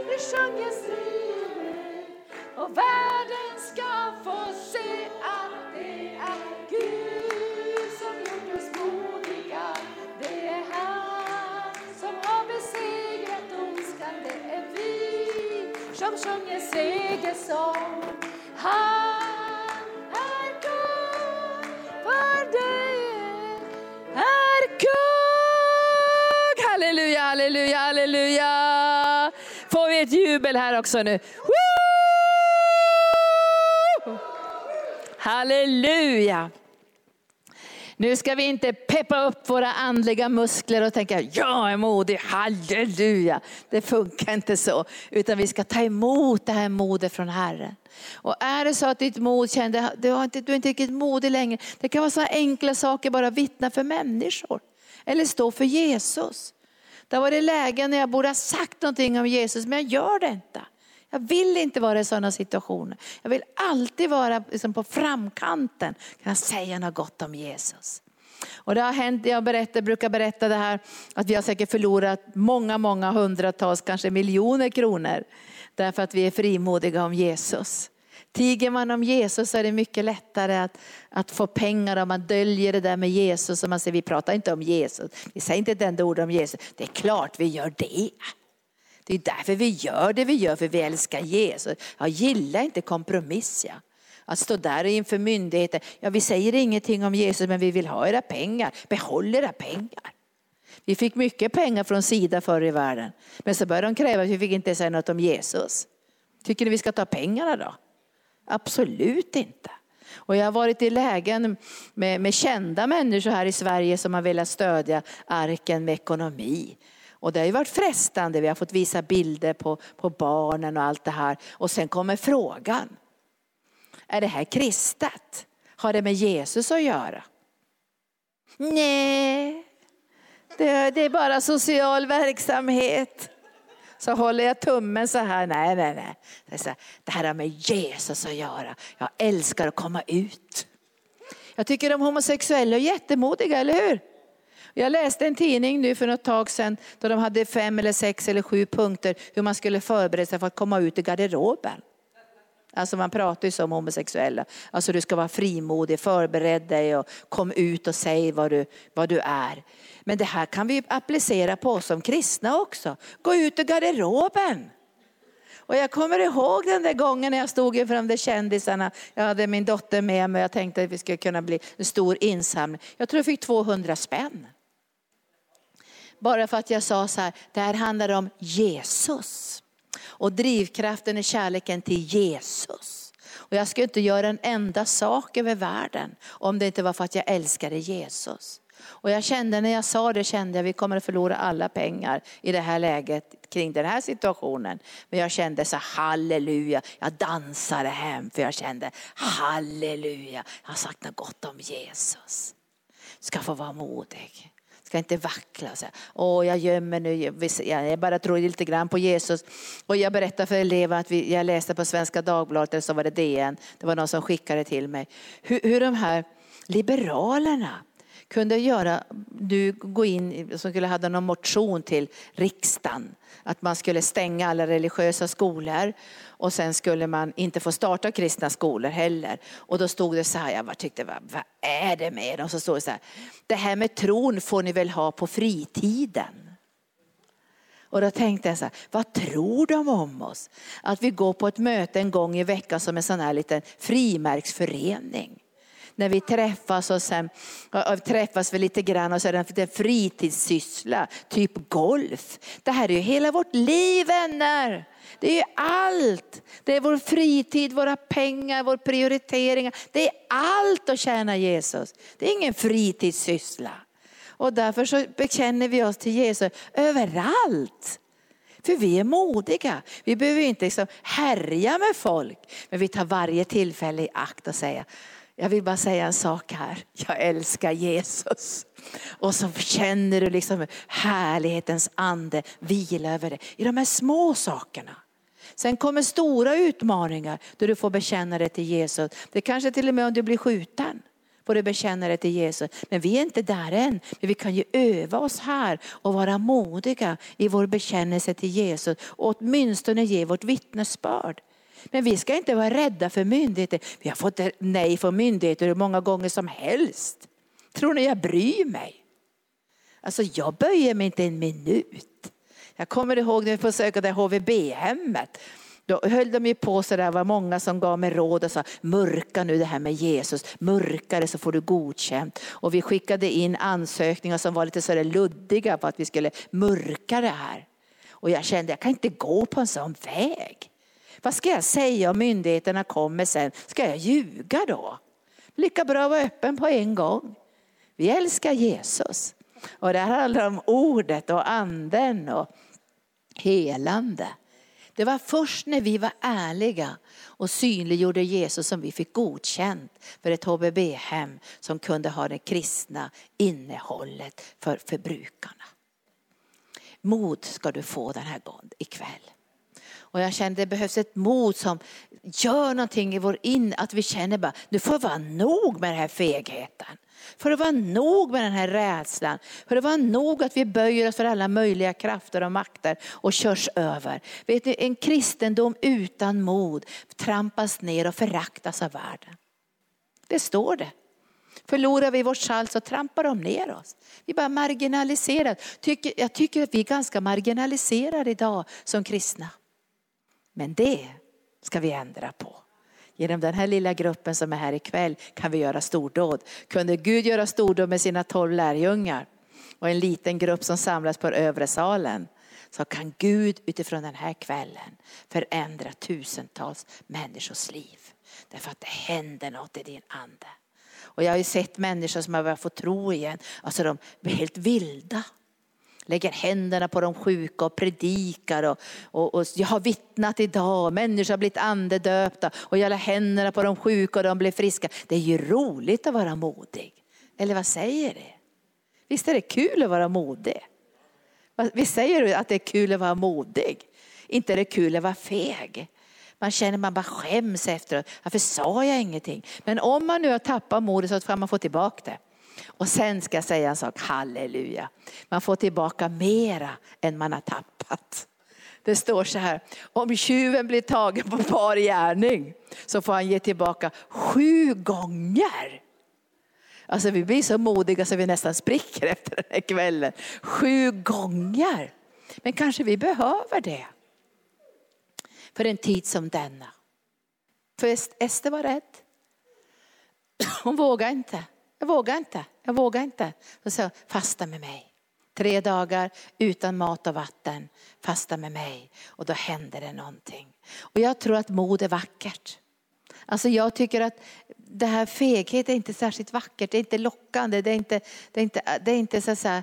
vi sjunger seger och sjunger segersång. Han är kung, för dig är kung. Halleluja, halleluja, halleluja. Får vi ett jubel här också nu? Woo! Halleluja. Nu ska vi inte peppa upp våra andliga muskler och tänka jag är modig, halleluja. Det funkar inte så. Utan vi ska ta emot det här modet från Herren. Och är det så att ditt mod kände, du, har inte, du är inte riktigt modig längre. Det kan vara så enkla saker, bara vittna för människor. Eller stå för Jesus. Det har varit lägen när jag borde ha sagt någonting om Jesus, men jag gör det inte. Jag vill inte vara i sådana situationer. Jag vill alltid vara liksom på framkanten, kunna säga något gott om Jesus. Och det har hänt, jag berättar, brukar berätta det här, att vi har säkert förlorat många, många hundratals, kanske miljoner kronor. Därför att vi är frimodiga om Jesus. Tiger man om Jesus så är det mycket lättare att, att få pengar om man döljer det där med Jesus. Och man säger, vi pratar inte om Jesus, vi säger inte ett enda ord om Jesus. Det är klart vi gör det. Det är därför vi gör det vi gör, för vi älskar Jesus. Jag gillar inte kompromiss. Ja. Att stå där inför myndigheter, ja vi säger ingenting om Jesus men vi vill ha era pengar, behåll era pengar. Vi fick mycket pengar från Sida förr i världen. Men så började de kräva att vi fick inte säga något om Jesus. Tycker ni vi ska ta pengarna då? Absolut inte. Och jag har varit i lägen med, med kända människor här i Sverige som har velat stödja arken med ekonomi. Och det har ju varit frestande, vi har fått visa bilder på, på barnen och allt det här. Och sen kommer frågan, är det här kristet? Har det med Jesus att göra? Nej, det, det är bara social verksamhet. Så håller jag tummen så här, nej, nej, nej. Det, är så här, det här har med Jesus att göra. Jag älskar att komma ut. Jag tycker de homosexuella är jättemodiga, eller hur? Jag läste en tidning nu för något tag sedan då de hade fem eller sex eller sju punkter hur man skulle förbereda sig för att komma ut i garderoben. Alltså man pratar ju som homosexuella. Alltså du ska vara frimodig, förbered dig och kom ut och säg vad du, vad du är. Men det här kan vi applicera på oss som kristna också. Gå ut ur garderoben. Och jag kommer ihåg den där gången när jag stod inför de där kändisarna. Jag hade min dotter med mig och jag tänkte att vi skulle kunna bli en stor insamling. Jag tror jag fick 200 spänn. Bara för att jag sa så här, det här handlar om Jesus. Och drivkraften är kärleken till Jesus. Och jag skulle inte göra en enda sak över världen om det inte var för att jag älskade Jesus. Och jag kände när jag sa det, kände jag vi kommer att förlora alla pengar i det här läget kring den här situationen. Men jag kände så halleluja, jag dansade hem för jag kände halleluja, jag har sagt något gott om Jesus. Ska få vara modig ska inte vackla och säga, åh jag gömmer nu, jag bara tror lite grann på Jesus. Och jag berättade för elever att vi, jag läste på Svenska Dagbladet, eller så var det DN, det var någon som skickade till mig, hur, hur de här liberalerna kunde göra, du gå in, som skulle ha någon motion till riksdagen, att man skulle stänga alla religiösa skolor och sen skulle man inte få starta kristna skolor heller. Och då stod det så här, jag bara tyckte vad, vad är det med dem? Så stod det så här, det här med tron får ni väl ha på fritiden. Och då tänkte jag så här, vad tror de om oss? Att vi går på ett möte en gång i veckan som en sån här liten frimärksförening när vi träffas och sen och träffas vi lite grann och så är det en fritidssyssla, typ golf. Det här är ju hela vårt liv vänner. Det är ju allt. Det är vår fritid, våra pengar, vår prioriteringar. Det är allt att tjäna Jesus. Det är ingen fritidssyssla. Och därför så bekänner vi oss till Jesus överallt. För vi är modiga. Vi behöver inte liksom härja med folk. Men vi tar varje tillfälle i akt och säger, jag vill bara säga en sak här. Jag älskar Jesus. Och så känner du liksom härlighetens ande vila över dig i de här små sakerna. Sen kommer stora utmaningar då du får bekänna dig till Jesus. Det kanske till och med om du blir skjuten får du bekänna dig till Jesus. Men vi är inte där än. Men vi kan ju öva oss här och vara modiga i vår bekännelse till Jesus och åtminstone ge vårt vittnesbörd. Men vi ska inte vara rädda för myndigheter. Vi har fått nej från myndigheter hur många gånger som helst. Tror ni jag bryr mig? Alltså jag böjer mig inte en minut. Jag kommer ihåg när vi besökte HVB-hemmet. Då höll de ju på så där, var många som gav mig råd och sa mörka nu det här med Jesus, mörka det så får du godkänt. Och vi skickade in ansökningar som var lite så där luddiga på att vi skulle mörka det här. Och jag kände jag kan inte gå på en sån väg. Vad ska jag säga om myndigheterna kommer sen? Ska jag ljuga då? Lika bra att vara öppen på en gång. Vi älskar Jesus. Och det här handlar om ordet och anden och helande. Det var först när vi var ärliga och synliggjorde Jesus som vi fick godkänt för ett HBB-hem som kunde ha det kristna innehållet för förbrukarna. Mod ska du få den här gången ikväll. Och jag kände det behövs ett mod som gör någonting i vår in, att vi känner bara, nu får det vara nog med den här fegheten. För det var nog med den här rädslan. För det var nog att vi böjer oss för alla möjliga krafter och makter och körs över. Vet ni, en kristendom utan mod trampas ner och föraktas av världen. Det står det. Förlorar vi vårt salt så trampar de ner oss. Vi är bara marginaliserade. Jag tycker att vi är ganska marginaliserade idag som kristna. Men det ska vi ändra på. Genom den här lilla gruppen som är här ikväll kan vi göra stordåd. Kunde Gud göra stordåd med sina tolv lärjungar och en liten grupp som samlas på övre salen så kan Gud utifrån den här kvällen förändra tusentals människors liv. Därför att det händer något i din ande. Och jag har ju sett människor som har börjat få tro igen, alltså de blir helt vilda lägger händerna på de sjuka och predikar. Och, och, och jag har vittnat idag, människor har blivit andedöpta och jag la händerna på de sjuka och de blev friska. Det är ju roligt att vara modig. Eller vad säger det? Visst är det kul att vara modig? Vi säger du att det är kul att vara modig? Inte är det kul att vara feg. Man känner man bara skäms efteråt. Varför sa jag ingenting? Men om man nu har tappat modet så kan man få tillbaka det. Och sen ska jag säga en sak, halleluja. Man får tillbaka mera än man har tappat. Det står så här, om tjuven blir tagen på bar gärning så får han ge tillbaka sju gånger. Alltså vi blir så modiga så vi nästan spricker efter den här kvällen. Sju gånger. Men kanske vi behöver det. För en tid som denna. För Ester var rädd. Hon vågade inte. Jag vågar inte, jag vågar inte. Så sa fasta med mig. Tre dagar utan mat och vatten, fasta med mig. Och då händer det någonting. Och jag tror att mod är vackert. Alltså jag tycker att det här feghet är inte särskilt vackert, det är inte lockande, det är inte, det är inte, det är inte så, så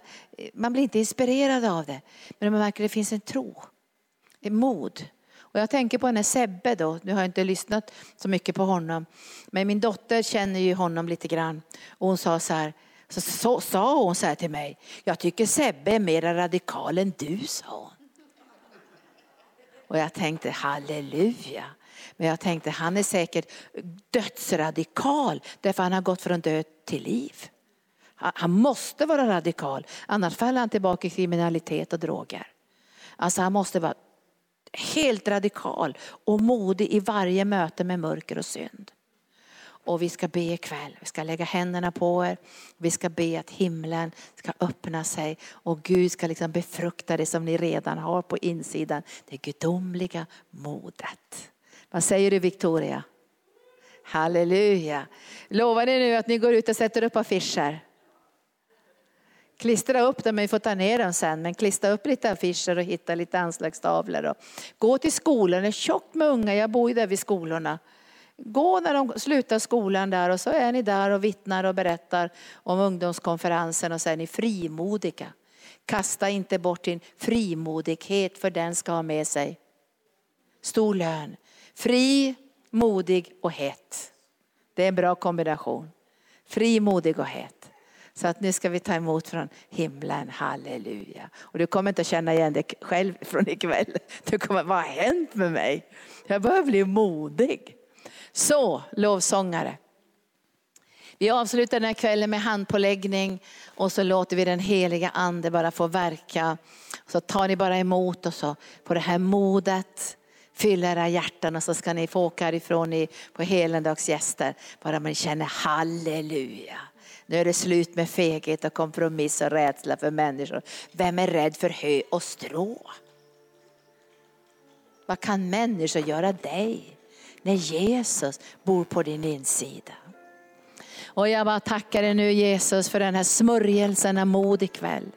man blir inte inspirerad av det. Men man märker att det finns en tro, en mod. Och jag tänker på den här Sebbe då, nu har jag inte lyssnat så mycket på honom. Men min dotter känner ju honom lite grann. Och hon sa så här, så, så sa hon så här till mig, jag tycker Sebbe är mer radikal än du, sa hon. Och jag tänkte halleluja. Men jag tänkte han är säkert dödsradikal därför han har gått från död till liv. Han måste vara radikal, annars faller han tillbaka i kriminalitet och droger. Alltså han måste vara helt radikal och modig i varje möte med mörker och synd. Och vi ska be ikväll, vi ska lägga händerna på er. Vi ska be att himlen ska öppna sig och Gud ska liksom befrukta det som ni redan har på insidan. Det gudomliga modet. Vad säger du Victoria? Halleluja. Lovar ni nu att ni går ut och sätter upp affischer? Klistra upp dem, men vi får ta ner dem sen. Men klistra upp lite affischer och hitta lite anslagstavlor. Och gå till skolan, det är tjockt med unga, jag bor ju där vid skolorna. Gå när de slutar skolan där och så är ni där och vittnar och berättar om ungdomskonferensen och så är ni frimodiga. Kasta inte bort din frimodighet för den ska ha med sig stor lön. Fri, modig och het. Det är en bra kombination. Fri, modig och het. Så att nu ska vi ta emot från himlen, halleluja. Och du kommer inte att känna igen dig själv från ikväll. Du kommer, vad har hänt med mig? Jag börjar bli modig. Så, lovsångare. Vi avslutar den här kvällen med handpåläggning och så låter vi den heliga ande bara få verka. Så tar ni bara emot och så på det här modet fylla era hjärtan och så ska ni få åka härifrån på helendagsgäster. Bara man känner halleluja. Nu är det slut med feghet och kompromiss och rädsla för människor. Vem är rädd för hö och strå? Vad kan människor göra dig när Jesus bor på din insida? Och jag bara tackar dig nu Jesus för den här smörjelsen av mod ikväll.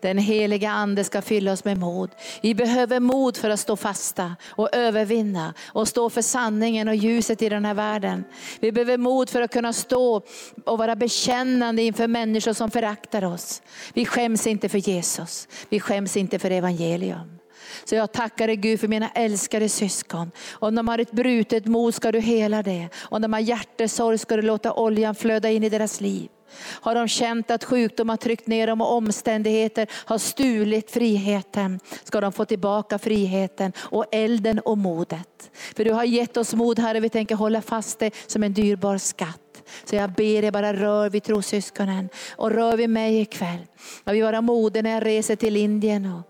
Den heliga ande ska fylla oss med mod. Vi behöver mod för att stå fasta och övervinna och stå för sanningen och ljuset i den här världen. Vi behöver mod för att kunna stå och vara bekännande inför människor som föraktar oss. Vi skäms inte för Jesus. Vi skäms inte för evangelium. Så jag tackar dig Gud för mina älskade syskon. Om de har ett brutet mod ska du hela det. Om de har hjärtesorg ska du låta oljan flöda in i deras liv. Har de känt att sjukdom har tryckt ner dem och omständigheter har stulit friheten, ska de få tillbaka friheten och elden och modet. För du har gett oss mod Herre, vi tänker hålla fast det som en dyrbar skatt. Så jag ber dig bara rör vid trosyskonen och rör vid mig ikväll. Jag vill vara modig när jag reser till Indien och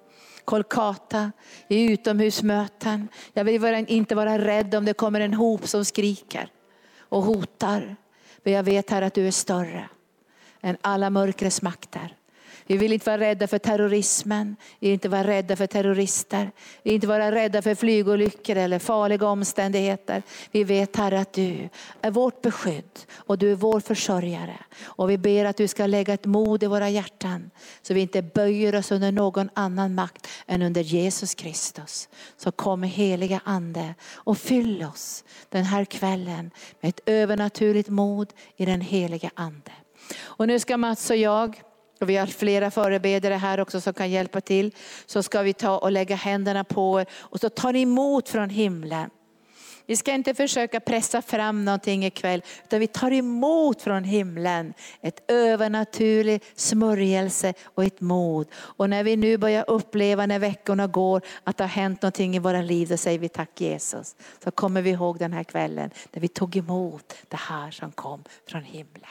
Kolkata, i utomhusmöten. Jag vill inte vara rädd om det kommer en hop som skriker och hotar. För jag vet här att du är större än alla mörkrets makter. Vi vill inte vara rädda för terrorismen, vi vill inte vara rädda för terrorister, vi vill inte vara rädda för flygolyckor eller farliga omständigheter. Vi vet Herre att du är vårt beskydd och du är vår försörjare. Och vi ber att du ska lägga ett mod i våra hjärtan så vi inte böjer oss under någon annan makt än under Jesus Kristus. Så kom heliga Ande och fyll oss den här kvällen med ett övernaturligt mod i den heliga Ande. Och nu ska Mats och jag, och vi har flera förebedjare här också som kan hjälpa till, så ska vi ta och lägga händerna på er och så tar ni emot från himlen. Vi ska inte försöka pressa fram någonting ikväll, utan vi tar emot från himlen ett övernaturlig smörjelse och ett mod. Och när vi nu börjar uppleva när veckorna går att det har hänt någonting i våra liv, då säger vi tack Jesus. Så kommer vi ihåg den här kvällen när vi tog emot det här som kom från himlen.